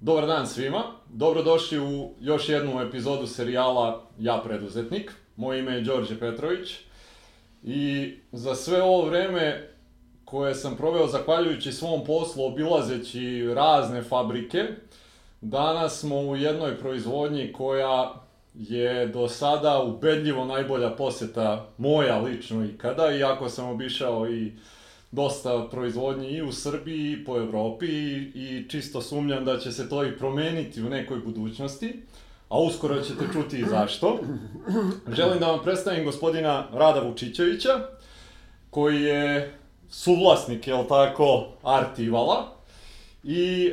Dobar dan svima, dobrodošli u još jednu epizodu serijala Ja preduzetnik. Moje ime je Đorđe Petrović i za sve ovo vreme koje sam proveo zahvaljujući svom poslu obilazeći razne fabrike, danas smo u jednoj proizvodnji koja je do sada ubedljivo najbolja poseta moja lično ikada, iako sam obišao i dosta proizvodnji i u Srbiji i po Evropi i, i čisto sumnjam da će se to i promeniti u nekoj budućnosti, a uskoro ćete čuti i zašto. Želim da vam predstavim gospodina Rada Vučićevića, koji je suvlasnik, jel tako, Artivala, i e,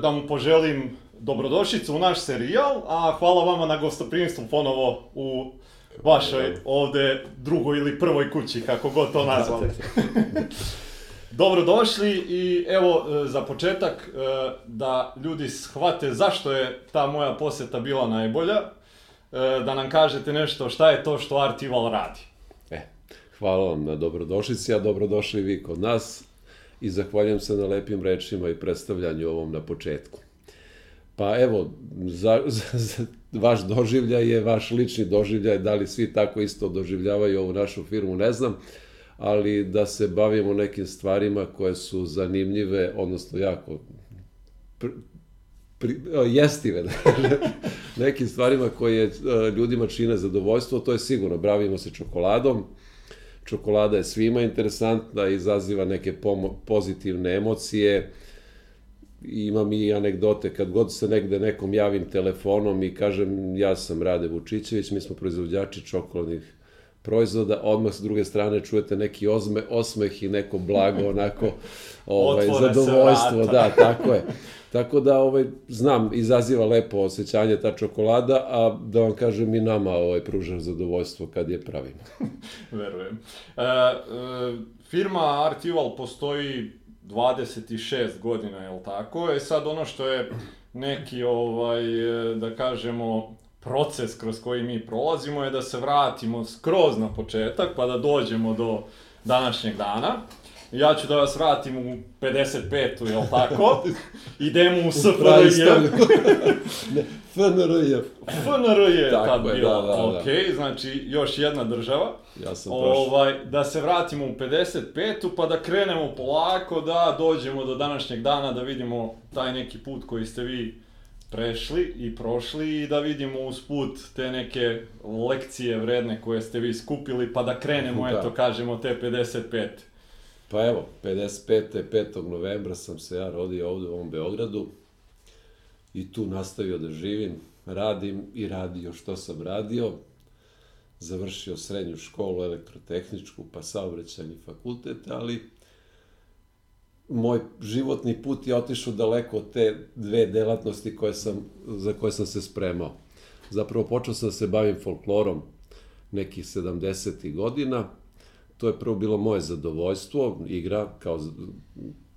da mu poželim dobrodošlicu u naš serijal, a hvala vama na gostoprimstvu ponovo u vašoj ovde drugoj ili prvoj kući, kako god to nazvate. Dobrodošli i evo e, za početak e, da ljudi shvate zašto je ta moja poseta bila najbolja, e, da nam kažete nešto šta je to što Artival radi. E, hvala vam na dobrodošlici, a dobrodošli vi kod nas i zahvaljujem se na lepim rečima i predstavljanju ovom na početku. Pa evo, za, za, za, vaš doživljaj je vaš lični doživljaj, da li svi tako isto doživljavaju ovu našu firmu, ne znam, ali da se bavimo nekim stvarima koje su zanimljive, odnosno jako pri, pri, jestive, da nekim stvarima koje ljudima čine zadovoljstvo, to je sigurno, bavimo se čokoladom, čokolada je svima interesantna, izaziva neke pozitivne emocije, imam i anegdote, kad god se negde nekom javim telefonom i kažem ja sam Rade Vučićević, mi smo proizvođači čokoladnih proizvoda, odmah s druge strane čujete neki ozme, osmeh i neko blago, onako, ovaj, zadovoljstvo, da, tako je. Tako da, ovaj, znam, izaziva lepo osjećanje ta čokolada, a da vam kažem i nama ovaj, pruža zadovoljstvo kad je pravimo. Verujem. E, e, firma Artival postoji 26 godina, je li tako? E sad ono što je neki, ovaj, da kažemo, proces kroz koji mi prolazimo je da se vratimo skroz na početak, pa da dođemo do današnjeg dana. Ja ću da vas vratim u 55-u, jel tako? Idemo u SFRJ. FNRJ. FNRJ je tad bila, da, da, da. ok, znači još jedna država. Ja sam ovaj, Da se vratimo u 55-u, pa da krenemo polako, da dođemo do današnjeg dana, da vidimo taj neki put koji ste vi prešli i prošli i da vidimo usput te neke lekcije vredne koje ste vi skupili, pa da krenemo, da. eto, kažemo, te 55. Pa evo, 55. 5. novembra sam se ja rodio ovde u ovom Beogradu i tu nastavio da živim, radim i radio što sam radio. Završio srednju školu elektrotehničku, pa saobraćajni fakultet, ali moj životni put je otišao daleko od te dve delatnosti koje sam, za koje sam se spremao. Zapravo počeo sam da se bavim folklorom nekih 70. godina. To je prvo bilo moje zadovoljstvo, igra kao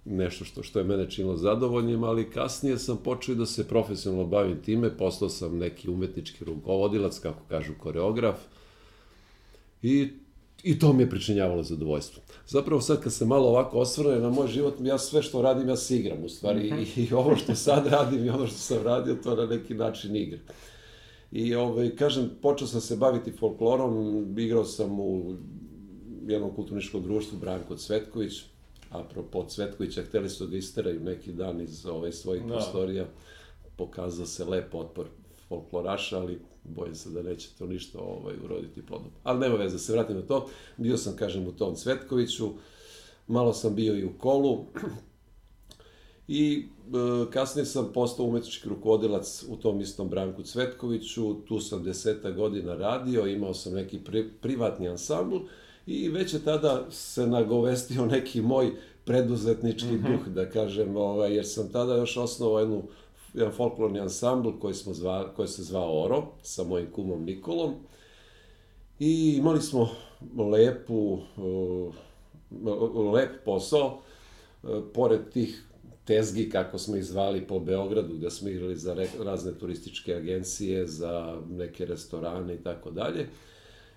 nešto što, što je mene činilo zadovoljnim, ali kasnije sam počeo da se profesionalno bavim time, postao sam neki umetnički rukovodilac, kako kažu koreograf, i, i to mi je pričinjavalo zadovoljstvo. Zapravo sad kad se malo ovako osvrne na moj život, ja sve što radim, ja se igram u stvari, mm -hmm. i, i ovo što sad radim i ono što sam radio, to na neki način igra. I ovaj, kažem, počeo sam se baviti folklorom, igrao sam u jednom kulturničkom društvu Branko Cvetković, apropo Cvetkovića, hteli su da ga isteraju neki dan iz ovaj, svojih da. prostorija, pokazao se lep otpor folkloraša, ali bojim se da neće to ništa ovaj, uroditi plodom. Ali nema veze, se vratim na to. Bio sam, kažem, u tom Cvetkoviću, malo sam bio i u kolu, I e, kasnije sam postao umetnički rukovodilac u tom istom Branku Cvetkoviću, tu sam deseta godina radio, imao sam neki pri, privatni ansambl i već je tada se nagovestio neki moj preduzetnički mm -hmm. duh, da kažem, ovaj, jer sam tada još osnovao jednu, jedan folklorni ansambl koji, smo zva, koji se zvao Oro, sa mojim kumom Nikolom. I imali smo lepu, uh, lep posao, uh, pored tih tezgi, kako smo ih zvali po Beogradu, gde smo igrali za razne turističke agencije, za neke restorane i tako dalje.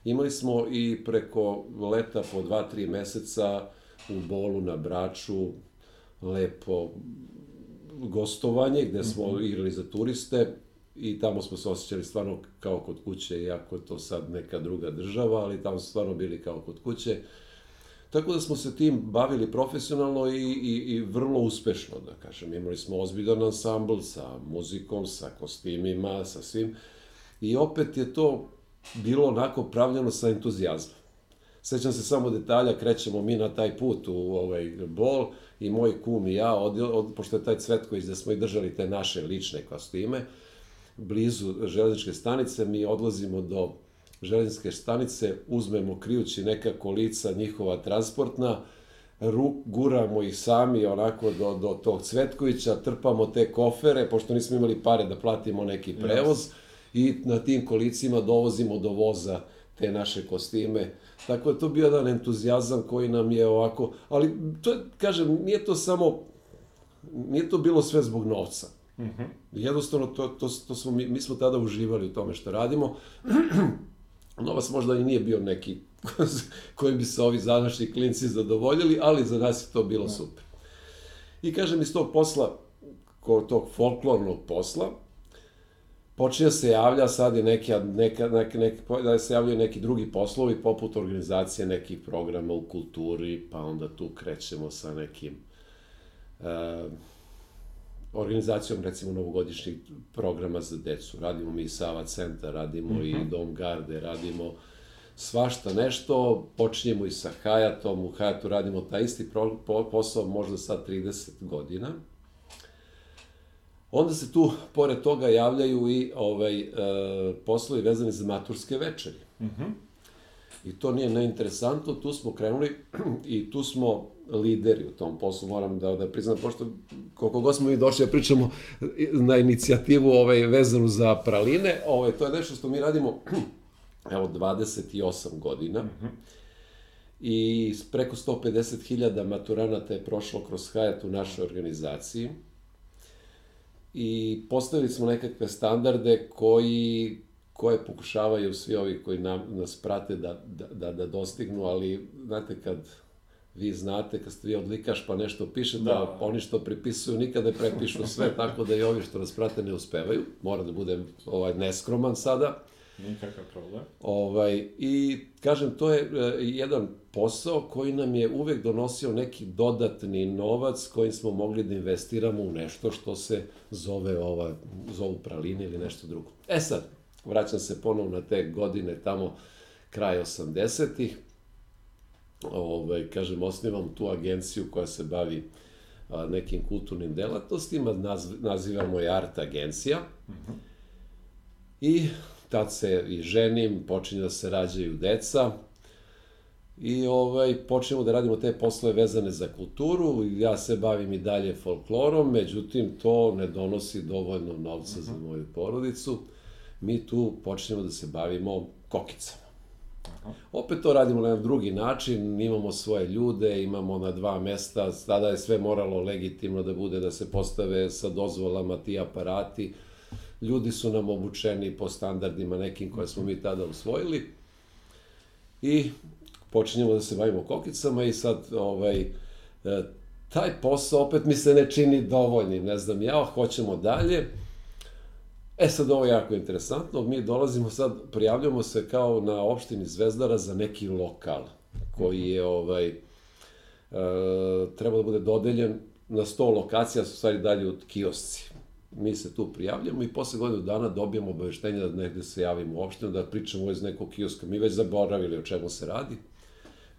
Imali smo i preko leta po dva, tri meseca u Bolu na Braču, lepo, gostovanje gde smo igrali za turiste i tamo smo se osjećali stvarno kao kod kuće, iako je to sad neka druga država, ali tamo smo stvarno bili kao kod kuće. Tako da smo se tim bavili profesionalno i, i, i vrlo uspešno, da kažem. Imali smo ozbiljan ansambl sa muzikom, sa kostimima, sa svim. I opet je to bilo onako pravljeno sa entuzijazmom. Sećam se samo detalja, krećemo mi na taj put u ovaj bol i moj kum i ja, od, od, pošto je taj Cvetković, da smo i držali te naše lične kostime, blizu železničke stanice, mi odlazimo do železničke stanice, uzmemo krijući neka kolica njihova transportna, ruk, guramo ih sami onako do, do tog Cvetkovića, trpamo te kofere, pošto nismo imali pare da platimo neki prevoz, yes. I na tim kolicima dovozimo do voza te naše kostime. Tako da to bio jedan entuzijazam koji nam je ovako, ali to je, kažem, nije to samo, nije to bilo sve zbog novca. Mm -hmm. Jednostavno, to, to, to smo, mi, mi smo tada uživali u tome što radimo. Novac možda i nije bio neki kojim bi se ovi današnji klinci zadovoljili, ali za nas je to bilo da. super. I kažem, iz tog posla, tog folklornog posla, počinje da se javlja sad i neke, neka, neke, neke, da se javljaju neki drugi poslovi, poput organizacije nekih programa u kulturi, pa onda tu krećemo sa nekim uh, organizacijom, recimo, novogodišnjih programa za decu. Radimo mi i Sava centar, radimo mm -hmm. i mhm. Dom Garde, radimo svašta nešto, počinjemo i sa Hayatom, u Hayatu radimo taj isti pro, po, posao možda sad 30 godina. Onda se tu, pored toga, javljaju i ovaj, e, poslovi vezani za maturske večeri. Mm -hmm. I to nije neinteresantno, tu smo krenuli i tu smo lideri u tom poslu, moram da, da priznam, pošto koliko god smo mi došli da pričamo na inicijativu ovaj, vezanu za praline, ovaj, to je nešto što mi radimo evo 28 godina. Mm -hmm. I preko 150.000 maturanata je prošlo kroz Hayat u našoj organizaciji. I postavili smo nekakve standarde koji koje pokušavaju svi ovi koji nam, nas prate da, da, da, da dostignu, ali znate kad vi znate kad ste vi odlikaš pa nešto piše, da, da oni što pripisuju nikada ne prepišu sve, tako da i ovi što nas prate ne uspevaju. Mora da budem ovaj, neskroman sada. Nikakav problem. Ovaj, I kažem, to je e, jedan posao koji nam je uvek donosio neki dodatni novac kojim smo mogli da investiramo u nešto što se zove ova, zovu praline ili nešto drugo. E sad, vraćam se ponovno na te godine tamo kraj 80-ih ovaj, kažem, osnivam tu agenciju koja se bavi a, nekim kulturnim delatnostima, naz, nazivamo je Art agencija. -hmm. I tad se i ženim, počinje da se rađaju deca, i ovaj, počnemo da radimo te poslove vezane za kulturu, ja se bavim i dalje folklorom, međutim to ne donosi dovoljno novca mm -hmm. za mhm. moju porodicu. Mi tu počnemo da se bavimo kokicama. Opet to radimo na jedan drugi način, imamo svoje ljude, imamo na dva mesta, tada je sve moralo legitimno da bude, da se postave sa dozvolama ti aparati. Ljudi su nam obučeni po standardima nekim koje smo mi tada usvojili. I počinjemo da se bavimo kokicama i sad ovaj, e, taj posao opet mi se ne čini dovoljnim, ne znam ja, hoćemo dalje. E sad ovo je jako interesantno, mi dolazimo sad, prijavljamo se kao na opštini Zvezdara za neki lokal koji je ovaj, e, treba da bude dodeljen na 100 lokacija, su stvari dalje od kiosci. Mi se tu prijavljamo i posle godinu dana dobijamo obaveštenje da negde se javimo opštinu, da pričamo iz nekog kioska. Mi već zaboravili o čemu se radi.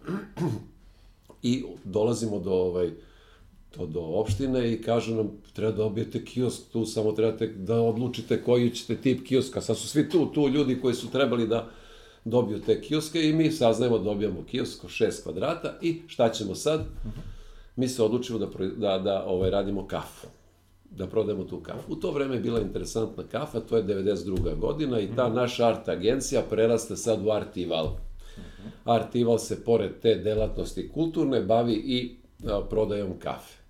I dolazimo do ovaj, to do opštine i kažu nam treba da dobijete kiosk tu, samo trebate da odlučite koji ćete tip kioska. Sad su svi tu, tu ljudi koji su trebali da dobiju te kioske i mi saznajemo da dobijamo kiosk od 6 kvadrata i šta ćemo sad? Mi se odlučimo da, da, da ovaj, radimo kafu da prodajemo tu kafu. U to vreme je bila interesantna kafa, to je 92. godina i ta naša art agencija preraste sad u Artival. Artival se pored te delatnosti kulturne bavi i a, prodajom kafe.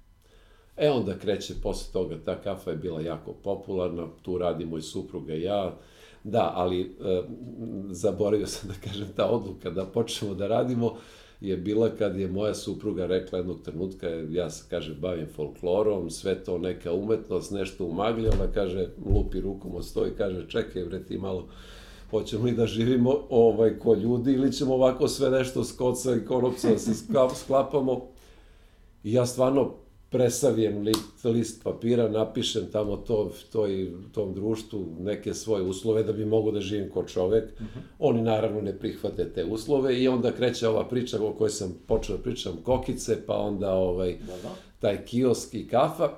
E onda kreće posle toga, ta kafa je bila jako popularna, tu radi moj supruga i ja, da, ali e, zaboravio sam da kažem ta odluka da počnemo da radimo, je bila kad je moja supruga rekla jednog trenutka, ja se, kaže, bavim folklorom, sve to neka umetnost, nešto u magli, ona kaže, lupi rukom od stoji, kaže, čekaj, bre, ti malo, hoćemo li da živimo ovaj, ko ljudi ili ćemo ovako sve nešto s koca i konopca da se sklapamo. I ja stvarno presavijem list, list papira, napišem tamo to, to i tom društvu neke svoje uslove da bi mogo da živim kao čovek. Uh -huh. Oni naravno ne prihvate te uslove i onda kreće ova priča o kojoj sam počeo da pričam, kokice, pa onda ovaj, da, da. taj kiosk i kafa.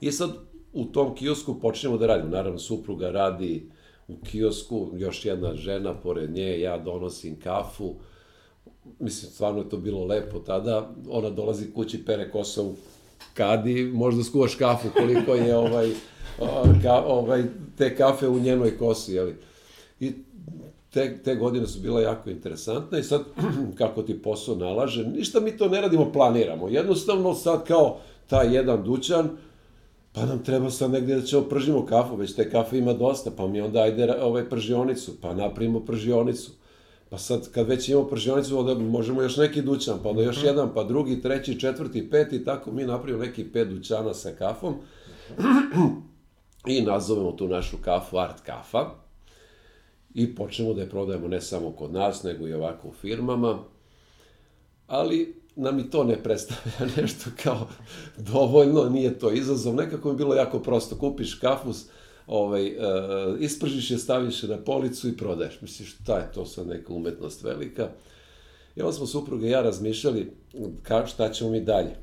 I sad u tom kiosku počnemo da radimo. Naravno, supruga radi u kiosku, još jedna žena pored nje, ja donosim kafu, mislim, stvarno je to bilo lepo tada, ona dolazi kući, pere kosa u kadi, možda skuvaš kafu koliko je ovaj, ka, ovaj, te kafe u njenoj kosi, jeli. I te, te godine su bila jako interesantne i sad, kako ti posao nalaže, ništa mi to ne radimo, planiramo. Jednostavno sad kao taj jedan dućan, pa nam treba sad negdje da ćemo pržimo kafu, već te kafe ima dosta, pa mi onda ajde ovaj pržionicu, pa napravimo pržionicu. Pa sad, kad već imamo pržionicu, onda možemo još neki dućan, pa onda još mhm. jedan, pa drugi, treći, četvrti, peti, tako mi napravimo neki pet dućana sa kafom. I nazovemo tu našu kafu Art Kafa. I počnemo da je prodajemo ne samo kod nas, nego i ovako u firmama, ali nam i to ne predstavlja nešto kao dovoljno, nije to izazov, nekako mi bilo jako prosto, kupiš kafu, ovaj, uh, ispržiš je, staviš je na policu i prodaješ. Misliš, šta je to sad neka umetnost velika? I onda smo supruga i ja razmišljali ka, šta ćemo mi dalje.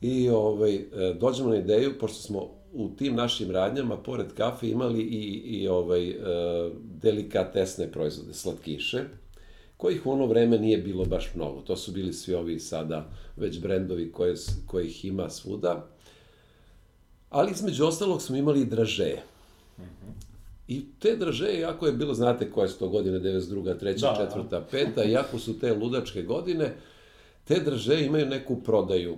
I ovaj, e, dođemo na ideju, pošto smo u tim našim radnjama, pored kafe, imali i, i ovaj, e, delikatesne proizvode, slatkiše, kojih u ono vreme nije bilo baš mnogo. To su bili svi ovi sada već brendovi koje, kojih ima svuda. Ali između ostalog smo imali i dražeje. Mm -hmm. I te dražeje, jako je bilo, znate koje su to godine, 92. 3. Da, 4. Da. 5. jako su te ludačke godine, te dražeje imaju neku prodaju.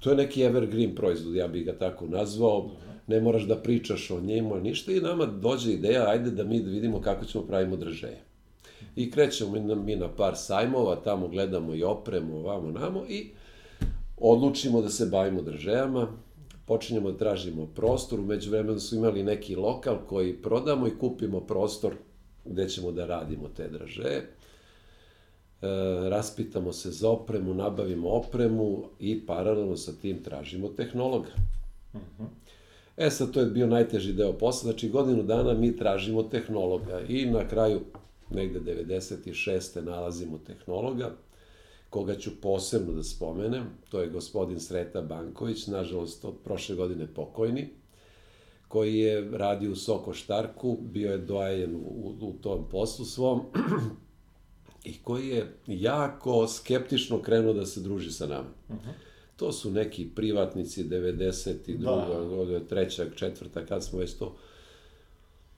To je neki evergreen proizvod, ja bih ga tako nazvao. Ne moraš da pričaš o njemu, ništa. I nama dođe ideja, ajde da mi vidimo kako ćemo pravimo dražeje. I krećemo mi na, mi na par sajmova, tamo gledamo i opremu, ovamo, namo i odlučimo da se bavimo držajama, počinjemo da tražimo prostor, umeđu vremenu su imali neki lokal koji prodamo i kupimo prostor gde ćemo da radimo te draže. E, raspitamo se za opremu, nabavimo opremu i paralelno sa tim tražimo tehnologa. Uh -huh. E sad, to je bio najteži deo posla, znači godinu dana mi tražimo tehnologa i na kraju negde 96. nalazimo tehnologa, koga ću posebno da spomenem, to je gospodin Sreta Banković, nažalost od prošle godine pokojni, koji je radio u Soko Štarku, bio je doajen u, u tom poslu svom i koji je jako skeptično krenuo da se druži sa nama. Uh -huh. To su neki privatnici 92. Da. godine, trećak, četvrta, kad smo već to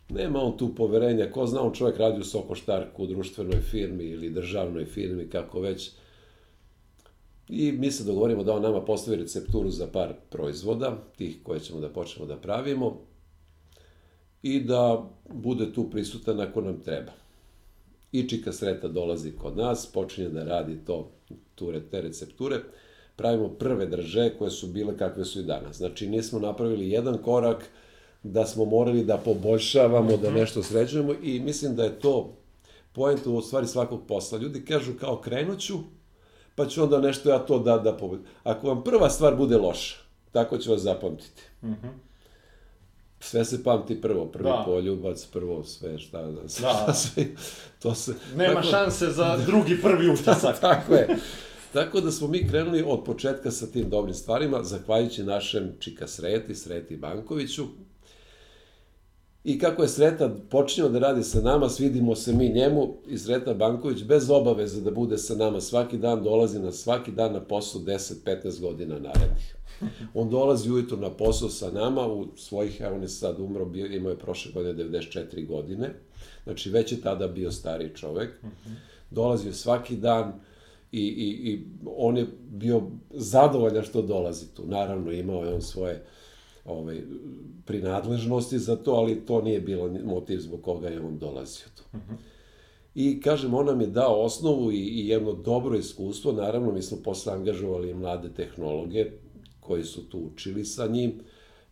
Nema on tu poverenja, ko zna, on čovjek radi u Sokoštarku, u društvenoj firmi ili državnoj firmi, kako već. I mi se dogovorimo da on nama postavi recepturu za par proizvoda, tih koje ćemo da počnemo da pravimo, i da bude tu prisutan ako nam treba. I Čika Sreta dolazi kod nas, počinje da radi to, tu, te recepture, pravimo prve drže koje su bile kakve su i danas. Znači nismo napravili jedan korak, da smo morali da poboljšavamo, da mhm. nešto sređujemo i mislim da je to poenta u stvari svakog posla. Ljudi kažu kao krenuću, pa ću onda nešto ja to da, da poboljšam. Ako vam prva stvar bude loša, tako ću vas zapamtiti. Mm -hmm. Sve se pamti prvo, prvi da. poljubac, prvo sve, šta, da, da. šta sve, to se... Nema tako, šanse za drugi prvi utisak. tako je. Tako da smo mi krenuli od početka sa tim dobrim stvarima, zahvaljujući našem Čika Sreti, Sreti Bankoviću, I kako je Sreta počinio da radi sa nama, svidimo se mi njemu i Sreta Banković bez obaveze da bude sa nama svaki dan, dolazi na svaki dan na posao 10-15 godina narednih. On dolazi ujutro na posao sa nama u svojih, evo on je sad umro, bio, imao je prošle godine 94 godine, znači već je tada bio stari čovek. Dolazio svaki dan i, i, i on je bio zadovoljan što dolazi tu. Naravno, imao je on svoje ovaj, prinadležnosti za to, ali to nije bilo motiv zbog koga je on dolazio tu. Uh -huh. I kažem, on nam je dao osnovu i, i jedno dobro iskustvo. Naravno, mi smo posle angažovali mlade tehnologe koji su tu učili sa njim,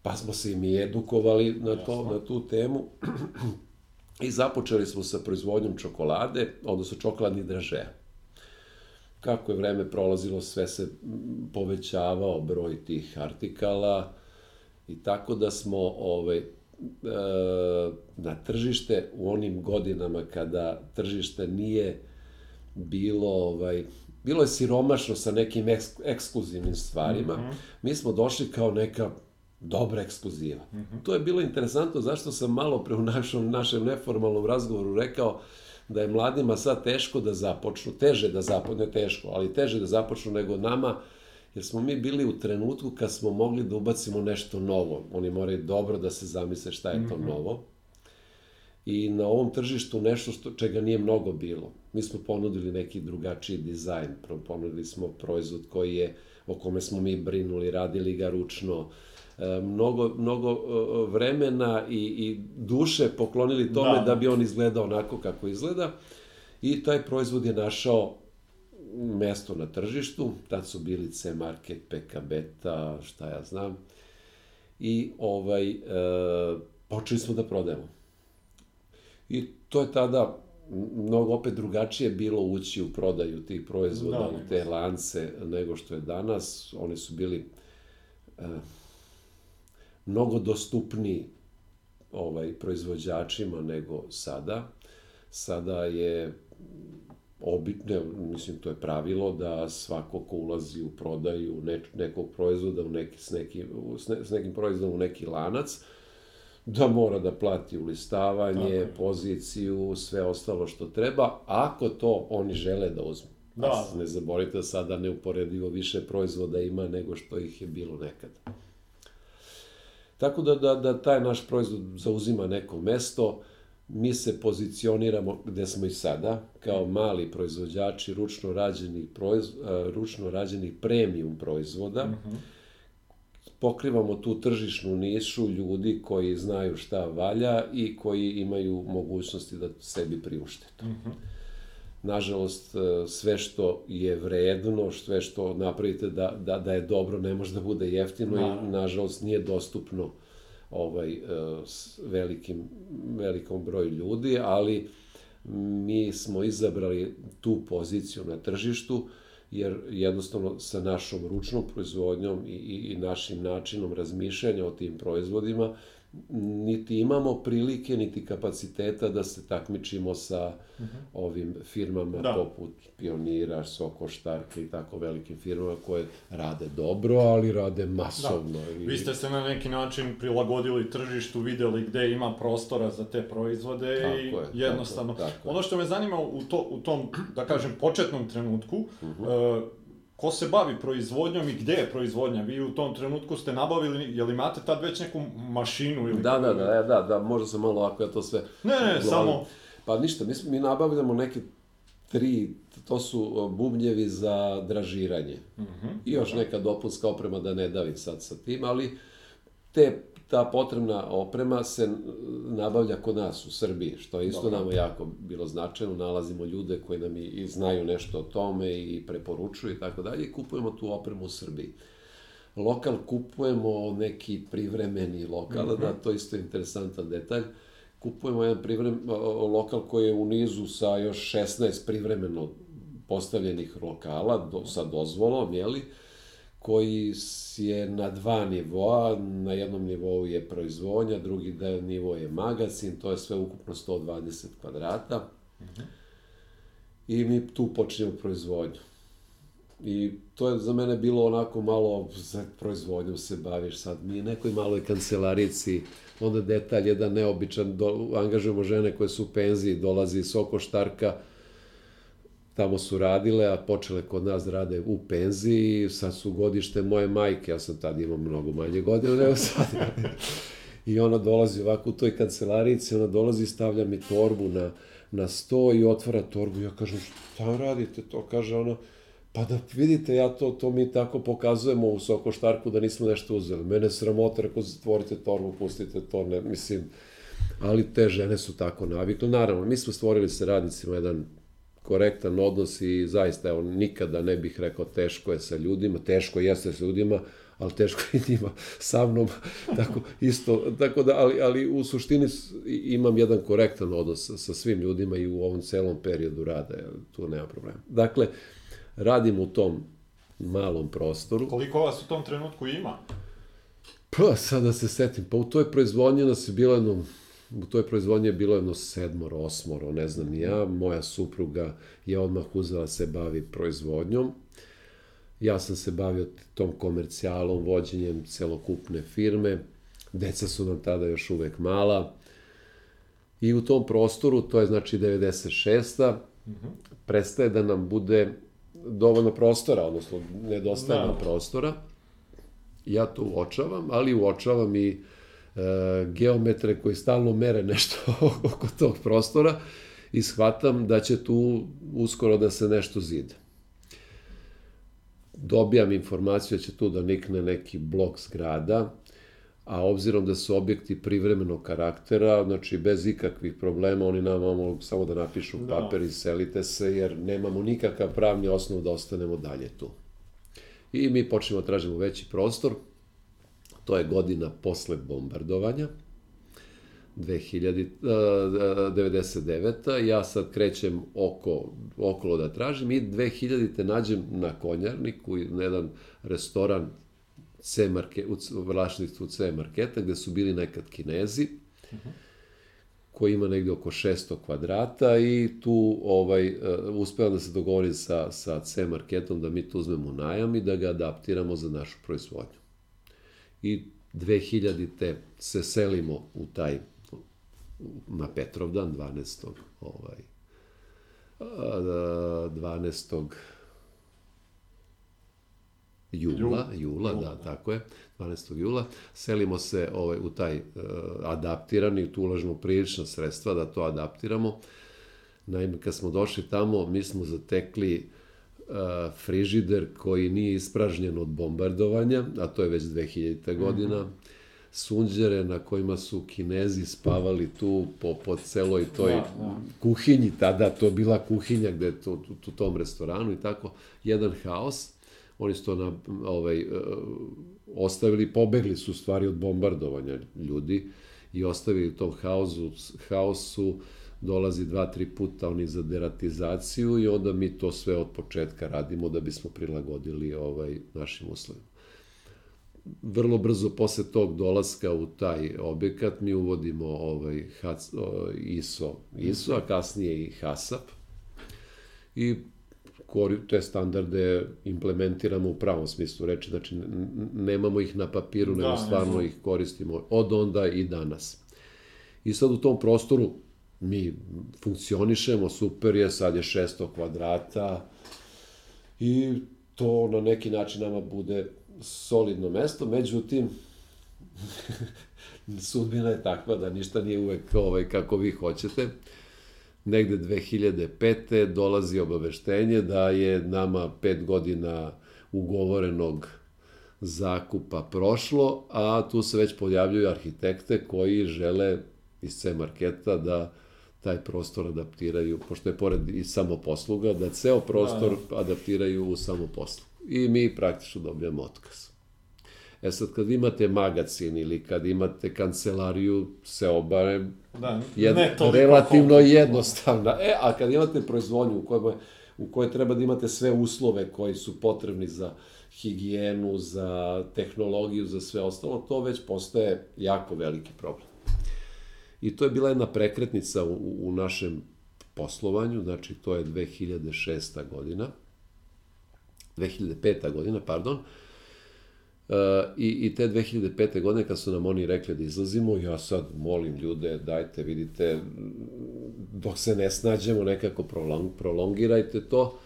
pa smo se i mi edukovali na, to, na tu temu. I započeli smo sa proizvodnjom čokolade, odnosno čokoladnih dražeja. Kako je vreme prolazilo, sve se povećavao broj tih artikala i tako da smo ovaj, e, na tržište u onim godinama kada tržište nije bilo ovaj, bilo je siromašno sa nekim eks, ekskluzivnim stvarima, mm -hmm. mi smo došli kao neka dobra ekskluziva. Mm -hmm. To je bilo interesantno zašto sam malo pre u našom, našem neformalnom razgovoru rekao da je mladima sad teško da započnu, teže da započnu, ne teško, ali teže da započnu nego nama, jer smo mi bili u trenutku kad smo mogli da ubacimo nešto novo. Oni moraju dobro da se zamisle šta je to mm -hmm. novo. I na ovom tržištu nešto što, čega nije mnogo bilo. Mi smo ponudili neki drugačiji dizajn, ponudili smo proizvod koji je, o kome smo mi brinuli, radili ga ručno, E, mnogo, mnogo e, vremena i, i duše poklonili tome da. da bi on izgledao onako kako izgleda. I taj proizvod je našao mesto na tržištu, tad su bili C Market, PK Beta, šta ja znam. I ovaj, e, počeli smo da prodajemo. I to je tada mnogo opet drugačije bilo ući u prodaju tih proizvoda, da, u te lance, nego što je danas. Oni su bili... E, mnogo dostupniji ovaj, proizvođačima nego sada. Sada je obitne, mislim, to je pravilo da svako ko ulazi u prodaju ne, nekog proizvoda u neki, s, neki, s, ne, s nekim proizvodom u neki lanac, da mora da plati ulistavanje, Tako. poziciju, sve ostalo što treba, ako to oni žele da uzmu. Da. Ne zaboravite da sada neuporedivo više proizvoda ima nego što ih je bilo nekada. Tako da, da, da taj naš proizvod zauzima neko mesto, mi se pozicioniramo gde smo i sada, kao mali proizvođači ručno rađenih, proiz, ručno rađenih premium proizvoda. Mm -hmm. Pokrivamo tu tržišnu nišu ljudi koji znaju šta valja i koji imaju mogućnosti da sebi priušte to. Mm -hmm nažalost, e, sve što je vredno, sve što napravite da, da, da je dobro, ne može da bude jeftino da. i, nažalost, nije dostupno ovaj, e, s velikim, velikom broju ljudi, ali mi smo izabrali tu poziciju na tržištu, jer jednostavno sa našom ručnom proizvodnjom i, i, i našim načinom razmišljanja o tim proizvodima niti imamo prilike, niti kapaciteta da se takmičimo sa uh mhm. -huh. ovim firmama da. poput Pionira, Soko, Štarke i tako velikim firmama koje rade dobro, ali rade masovno. Da. I... Vi ste se na neki način prilagodili tržištu, videli gde ima prostora za te proizvode tako i je, jednostavno. Tako, tako ono što me zanima u, to, u tom, da kažem, početnom trenutku, uh -huh. uh, ko se bavi proizvodnjom i gde je proizvodnja? Vi u tom trenutku ste nabavili, jel imate tad već neku mašinu ili... Da, da, da, da, da, možda se malo ako ja to sve... Ne, ne, samo... Pa ništa, mi, mi nabavljamo neke tri, to su bubnjevi za dražiranje. Mm -hmm. I još neka dopunska oprema da ne davim sad sa tim, ali te ta potrebna oprema se nabavlja kod nas u Srbiji, što je isto Dobro. nama jako bilo značajno. Nalazimo ljude koji nam i, i znaju nešto o tome i preporučuju i tako dalje i kupujemo tu opremu u Srbiji. Lokal kupujemo neki privremeni lokal, mm -hmm. da, to je isto interesantan detalj. Kupujemo jedan privrem, lokal koji je u nizu sa još 16 privremeno postavljenih lokala do, sa dozvolom, jeli? li? Koji je na dva nivoa, na jednom nivou je proizvodnja, drugi nivo je magazin, to je sve ukupno 120 kvadrata. I mi tu počinjemo proizvodnju. I to je za mene bilo onako malo, za proizvodnjom se baviš sad, mi nekoj maloj kancelarici, onda detalj jedan neobičan, do, angažujemo žene koje su u penziji, dolazi iz Sokoštarka, tamo su radile, a počele kod nas da rade u penziji, sad su godište moje majke, ja sam tad imao mnogo manje godina nego sad. I ona dolazi ovako u toj kancelarici, ona dolazi, stavlja mi torbu na, na sto i otvara torbu. Ja kažem, šta radite to? Kaže ona, pa da vidite, ja to, to mi tako pokazujemo u Sokoštarku da nismo nešto uzeli. Mene sramota, ako zatvorite torbu, pustite to, ne, mislim, ali te žene su tako navikle. Naravno, mi smo stvorili sa radnicima jedan korektan odnos i zaista, evo, nikada ne bih rekao teško je sa ljudima, teško jeste sa ljudima, ali teško je njima sa mnom, tako, isto, tako da, ali, ali u suštini imam jedan korektan odnos sa svim ljudima i u ovom celom periodu rada, tu nema problema. Dakle, radim u tom malom prostoru. Koliko vas u tom trenutku ima? Pa, sad da se setim, pa u toj proizvodnji nas je bilo jedno, u toj proizvodnji je bilo jedno sedmoro, osmoro, ne znam ja, moja supruga je odmah uzela da se bavi proizvodnjom, ja sam se bavio tom komercijalom, vođenjem celokupne firme, deca su nam tada još uvek mala, i u tom prostoru, to je znači 96. Mm -hmm. prestaje da nam bude dovoljno prostora, odnosno nedostaje da. nam prostora, ja to uočavam, ali uočavam i e, geometre koji stalno mere nešto oko tog prostora i shvatam da će tu uskoro da se nešto zide. Dobijam informaciju da će tu da nikne neki blok zgrada, a obzirom da su objekti privremenog karaktera, znači bez ikakvih problema, oni nam mogu samo da napišu da. i selite se, jer nemamo nikakav pravni osnov da ostanemo dalje tu. I mi počnemo da tražimo veći prostor, to je godina posle bombardovanja, 2099. Ja sad krećem oko, okolo da tražim i 2000. te nađem na Konjarniku, na jedan restoran C marke, u vlašništvu C marketa, gde su bili nekad kinezi, koji ima negde oko 600 kvadrata i tu ovaj, uh, uspevam da se dogovorim sa, sa C marketom da mi tu uzmemo najam i da ga adaptiramo za našu proizvodnju. I 2000. te se selimo u taj na Petrovdan 12. ovaj 12. jula, jula, jula, da, da, tako je, 12. jula, selimo se ovaj, u taj uh, adaptirani, tu ulažemo prilična sredstva da to adaptiramo. Naime, kad smo došli tamo, mi smo zatekli uh, frižider koji nije ispražnjen od bombardovanja, a to je već 2000. godina. Mm -hmm sunđere na kojima su kinezi spavali tu po, po celoj toj da, da. kuhinji, tada to bila kuhinja gde je to, u tom restoranu i tako, jedan haos. Oni su to na, ovaj, uh, ostavili, pobegli su stvari od bombardovanja ljudi i ostavili tom haosu, haosu dolazi dva, tri puta oni za deratizaciju i onda mi to sve od početka radimo da bismo prilagodili ovaj, našim uslovima vrlo brzo posle tog dolaska u taj objekat mi uvodimo ovaj ISO, ISO, a kasnije i HASAP. I te standarde implementiramo u pravom smislu reči, znači nemamo ih na papiru, da, nego stvarno ih koristimo od onda i danas. I sad u tom prostoru mi funkcionišemo, super je, sad je 600 kvadrata i to na neki način nama bude solidno mesto, međutim, sudbina je takva da ništa nije uvek ovaj, kako vi hoćete. Negde 2005. dolazi obaveštenje da je nama pet godina ugovorenog zakupa prošlo, a tu se već pojavljuju arhitekte koji žele iz C marketa da taj prostor adaptiraju, pošto je pored i samoposluga, da ceo prostor da, da. adaptiraju u samoposlugu i mi praktično dobijamo otkaz. E sad, kad imate magazin ili kad imate kancelariju, se obare da, jed, relativno koliko. jednostavna. E, a kad imate proizvodnju u kojoj, u kojoj treba da imate sve uslove koji su potrebni za higijenu, za tehnologiju, za sve ostalo, to već postaje jako veliki problem. I to je bila jedna prekretnica u, u našem poslovanju, znači to je 2006. godina 2005. godina, pardon, Uh, i, I te 2005. godine kad su nam oni rekli da izlazimo, ja sad molim ljude, dajte, vidite, dok se ne snađemo, nekako prolong, prolongirajte to.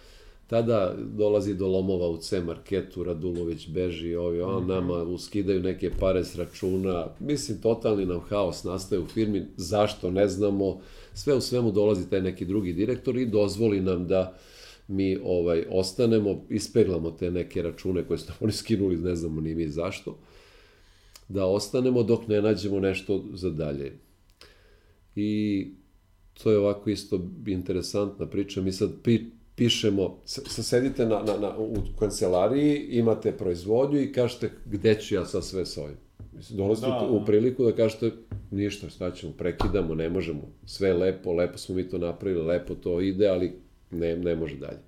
Tada dolazi do lomova u C marketu, Radulović beži, ovi, on mhm. nama uskidaju neke pare s računa. Mislim, totalni nam haos nastaje u firmi, zašto ne znamo. Sve u svemu dolazi taj neki drugi direktor i dozvoli nam da mi ovaj ostanemo, ispeglamo te neke račune koje su oni skinuli, ne znamo ni mi zašto, da ostanemo dok ne nađemo nešto za dalje. I to je ovako isto interesantna priča. Mi sad pi, pišemo, sa sedite na, na, na, u kancelariji, imate proizvodnju i kažete gde ću ja sad sve s ovim. Mislim, dolazite da, u, da. priliku da kažete ništa, šta ćemo, prekidamo, ne možemo, sve lepo, lepo smo mi to napravili, lepo to ide, ali ne, ne može dalje.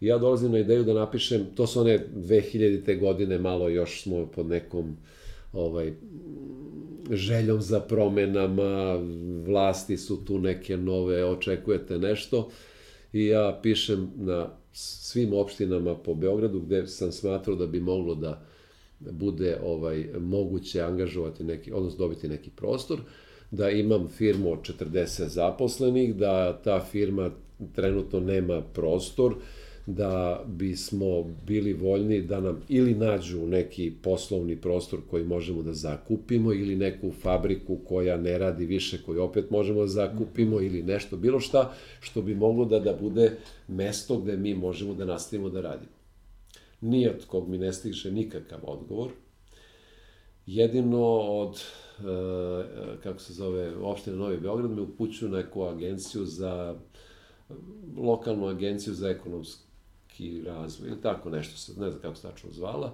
I ja dolazim na ideju da napišem, to su one 2000. te godine, malo još smo pod nekom ovaj, željom za promenama, vlasti su tu neke nove, očekujete nešto. I ja pišem na svim opštinama po Beogradu gde sam smatrao da bi moglo da bude ovaj moguće angažovati neki, odnosno dobiti neki prostor, da imam firmu od 40 zaposlenih, da ta firma trenutno nema prostor, da bismo bili voljni da nam ili nađu neki poslovni prostor koji možemo da zakupimo ili neku fabriku koja ne radi više koju opet možemo da zakupimo ili nešto, bilo šta što bi moglo da, da bude mesto gde mi možemo da nastavimo da radimo. Nije od kog mi ne stiže nikakav odgovor. Jedino od, e, kako se zove, opštine Novi Beograd me upućuju na neku agenciju za lokalnu agenciju za ekonomski ekonomski razvoj, ili tako nešto se, ne znam kako se tačno zvala,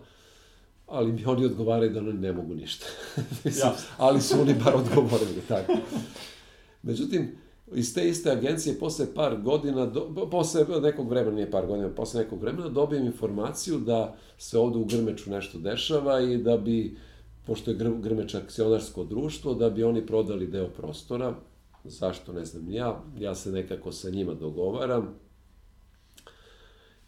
ali mi oni odgovaraju da oni ne mogu ništa. Mislim, ja. ali su oni bar odgovorili, tako. Međutim, iz te iste agencije posle par godina, do, posle nekog vremena, nije par godina, posle nekog vremena dobijem informaciju da se ovde u Grmeču nešto dešava i da bi, pošto je Grmeč akcionarsko društvo, da bi oni prodali deo prostora, zašto ne znam ja, ja se nekako sa njima dogovaram,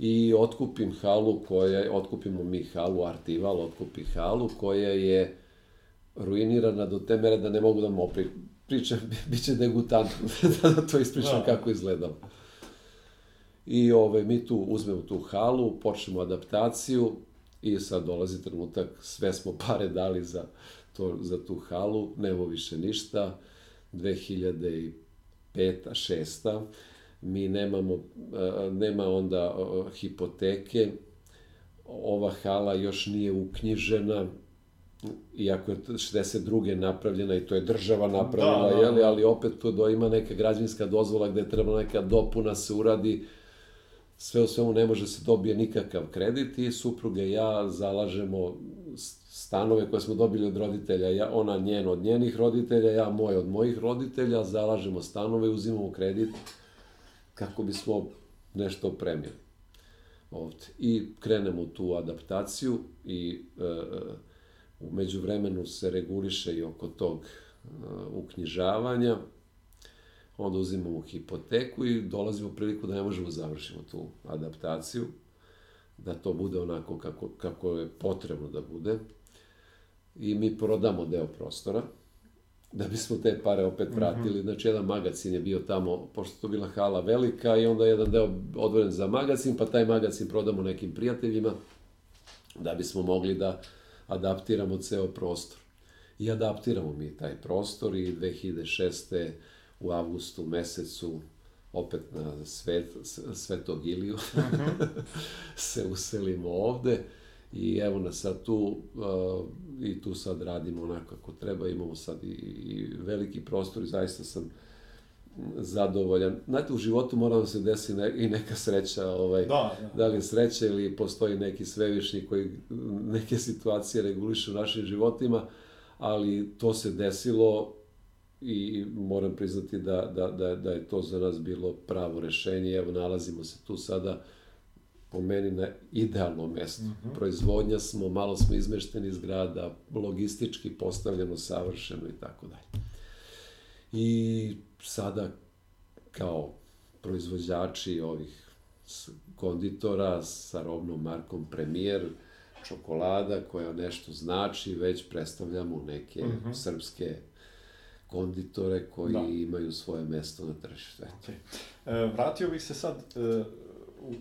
i otkupim halu koja, otkupimo mi halu, Artival otkupi halu koja je ruinirana do te mere da ne mogu da mu opri, pričam, bit će degutant da to ispričam da. kako izgledalo. I ove, ovaj, mi tu uzmemo tu halu, počnemo adaptaciju i sad dolazi trenutak, sve smo pare dali za, to, za tu halu, nemo više ništa, 2005. 6 mi nemamo, nema onda hipoteke, ova hala još nije uknjižena, iako je 62. napravljena i to je država napravila, da, da, jeli, da. ali opet to da ima neka građevinska dozvola gde treba neka dopuna se uradi, sve u svemu ne može se dobije nikakav kredit i supruge i ja zalažemo stanove koje smo dobili od roditelja, ja, ona njen od njenih roditelja, ja moj od mojih roditelja, zalažemo stanove, uzimamo kredit kako bismo nešto opremili ovde. I krenemo u tu adaptaciju i e, e, umeđu vremenu se reguliše i oko tog e, uknjižavanja, onda uzimamo hipoteku i dolazimo u priliku da ne možemo da završimo tu adaptaciju, da to bude onako kako, kako je potrebno da bude. I mi prodamo deo prostora, da bismo te pare opet mhm. vratili. Mm -hmm. Znači, jedan magazin je bio tamo, pošto to bila hala velika i onda jedan deo odvoren za magazin, pa taj magazin prodamo nekim prijateljima da bismo mogli da adaptiramo ceo prostor. I adaptiramo mi taj prostor i 2006. u avgustu mesecu opet na svet, Svetog Iliju mm -hmm. se uselimo ovde I evo nas sad tu, uh, i tu sad radimo onako kako treba, imamo sad i, i veliki prostor i zaista sam zadovoljan. Znate, u životu mora da se desi ne, i neka sreća, ovaj, da, da. da li je sreća ili postoji neki svevišnji koji neke situacije reguliše u našim životima, ali to se desilo i moram priznati da, da, da, da je to za nas bilo pravo rešenje. Evo, nalazimo se tu sada po meni na idealnom mestu. Mm -hmm. Proizvodnja smo, malo smo izmešteni iz grada, logistički postavljeno, savršeno i tako dalje. I sada kao proizvođači ovih konditora sa robnom markom Premier, čokolada koja nešto znači, već predstavljamo neke mm -hmm. srpske konditore koji da. imaju svoje mesto na tržištu. Okay. E, vratio bih se sad e,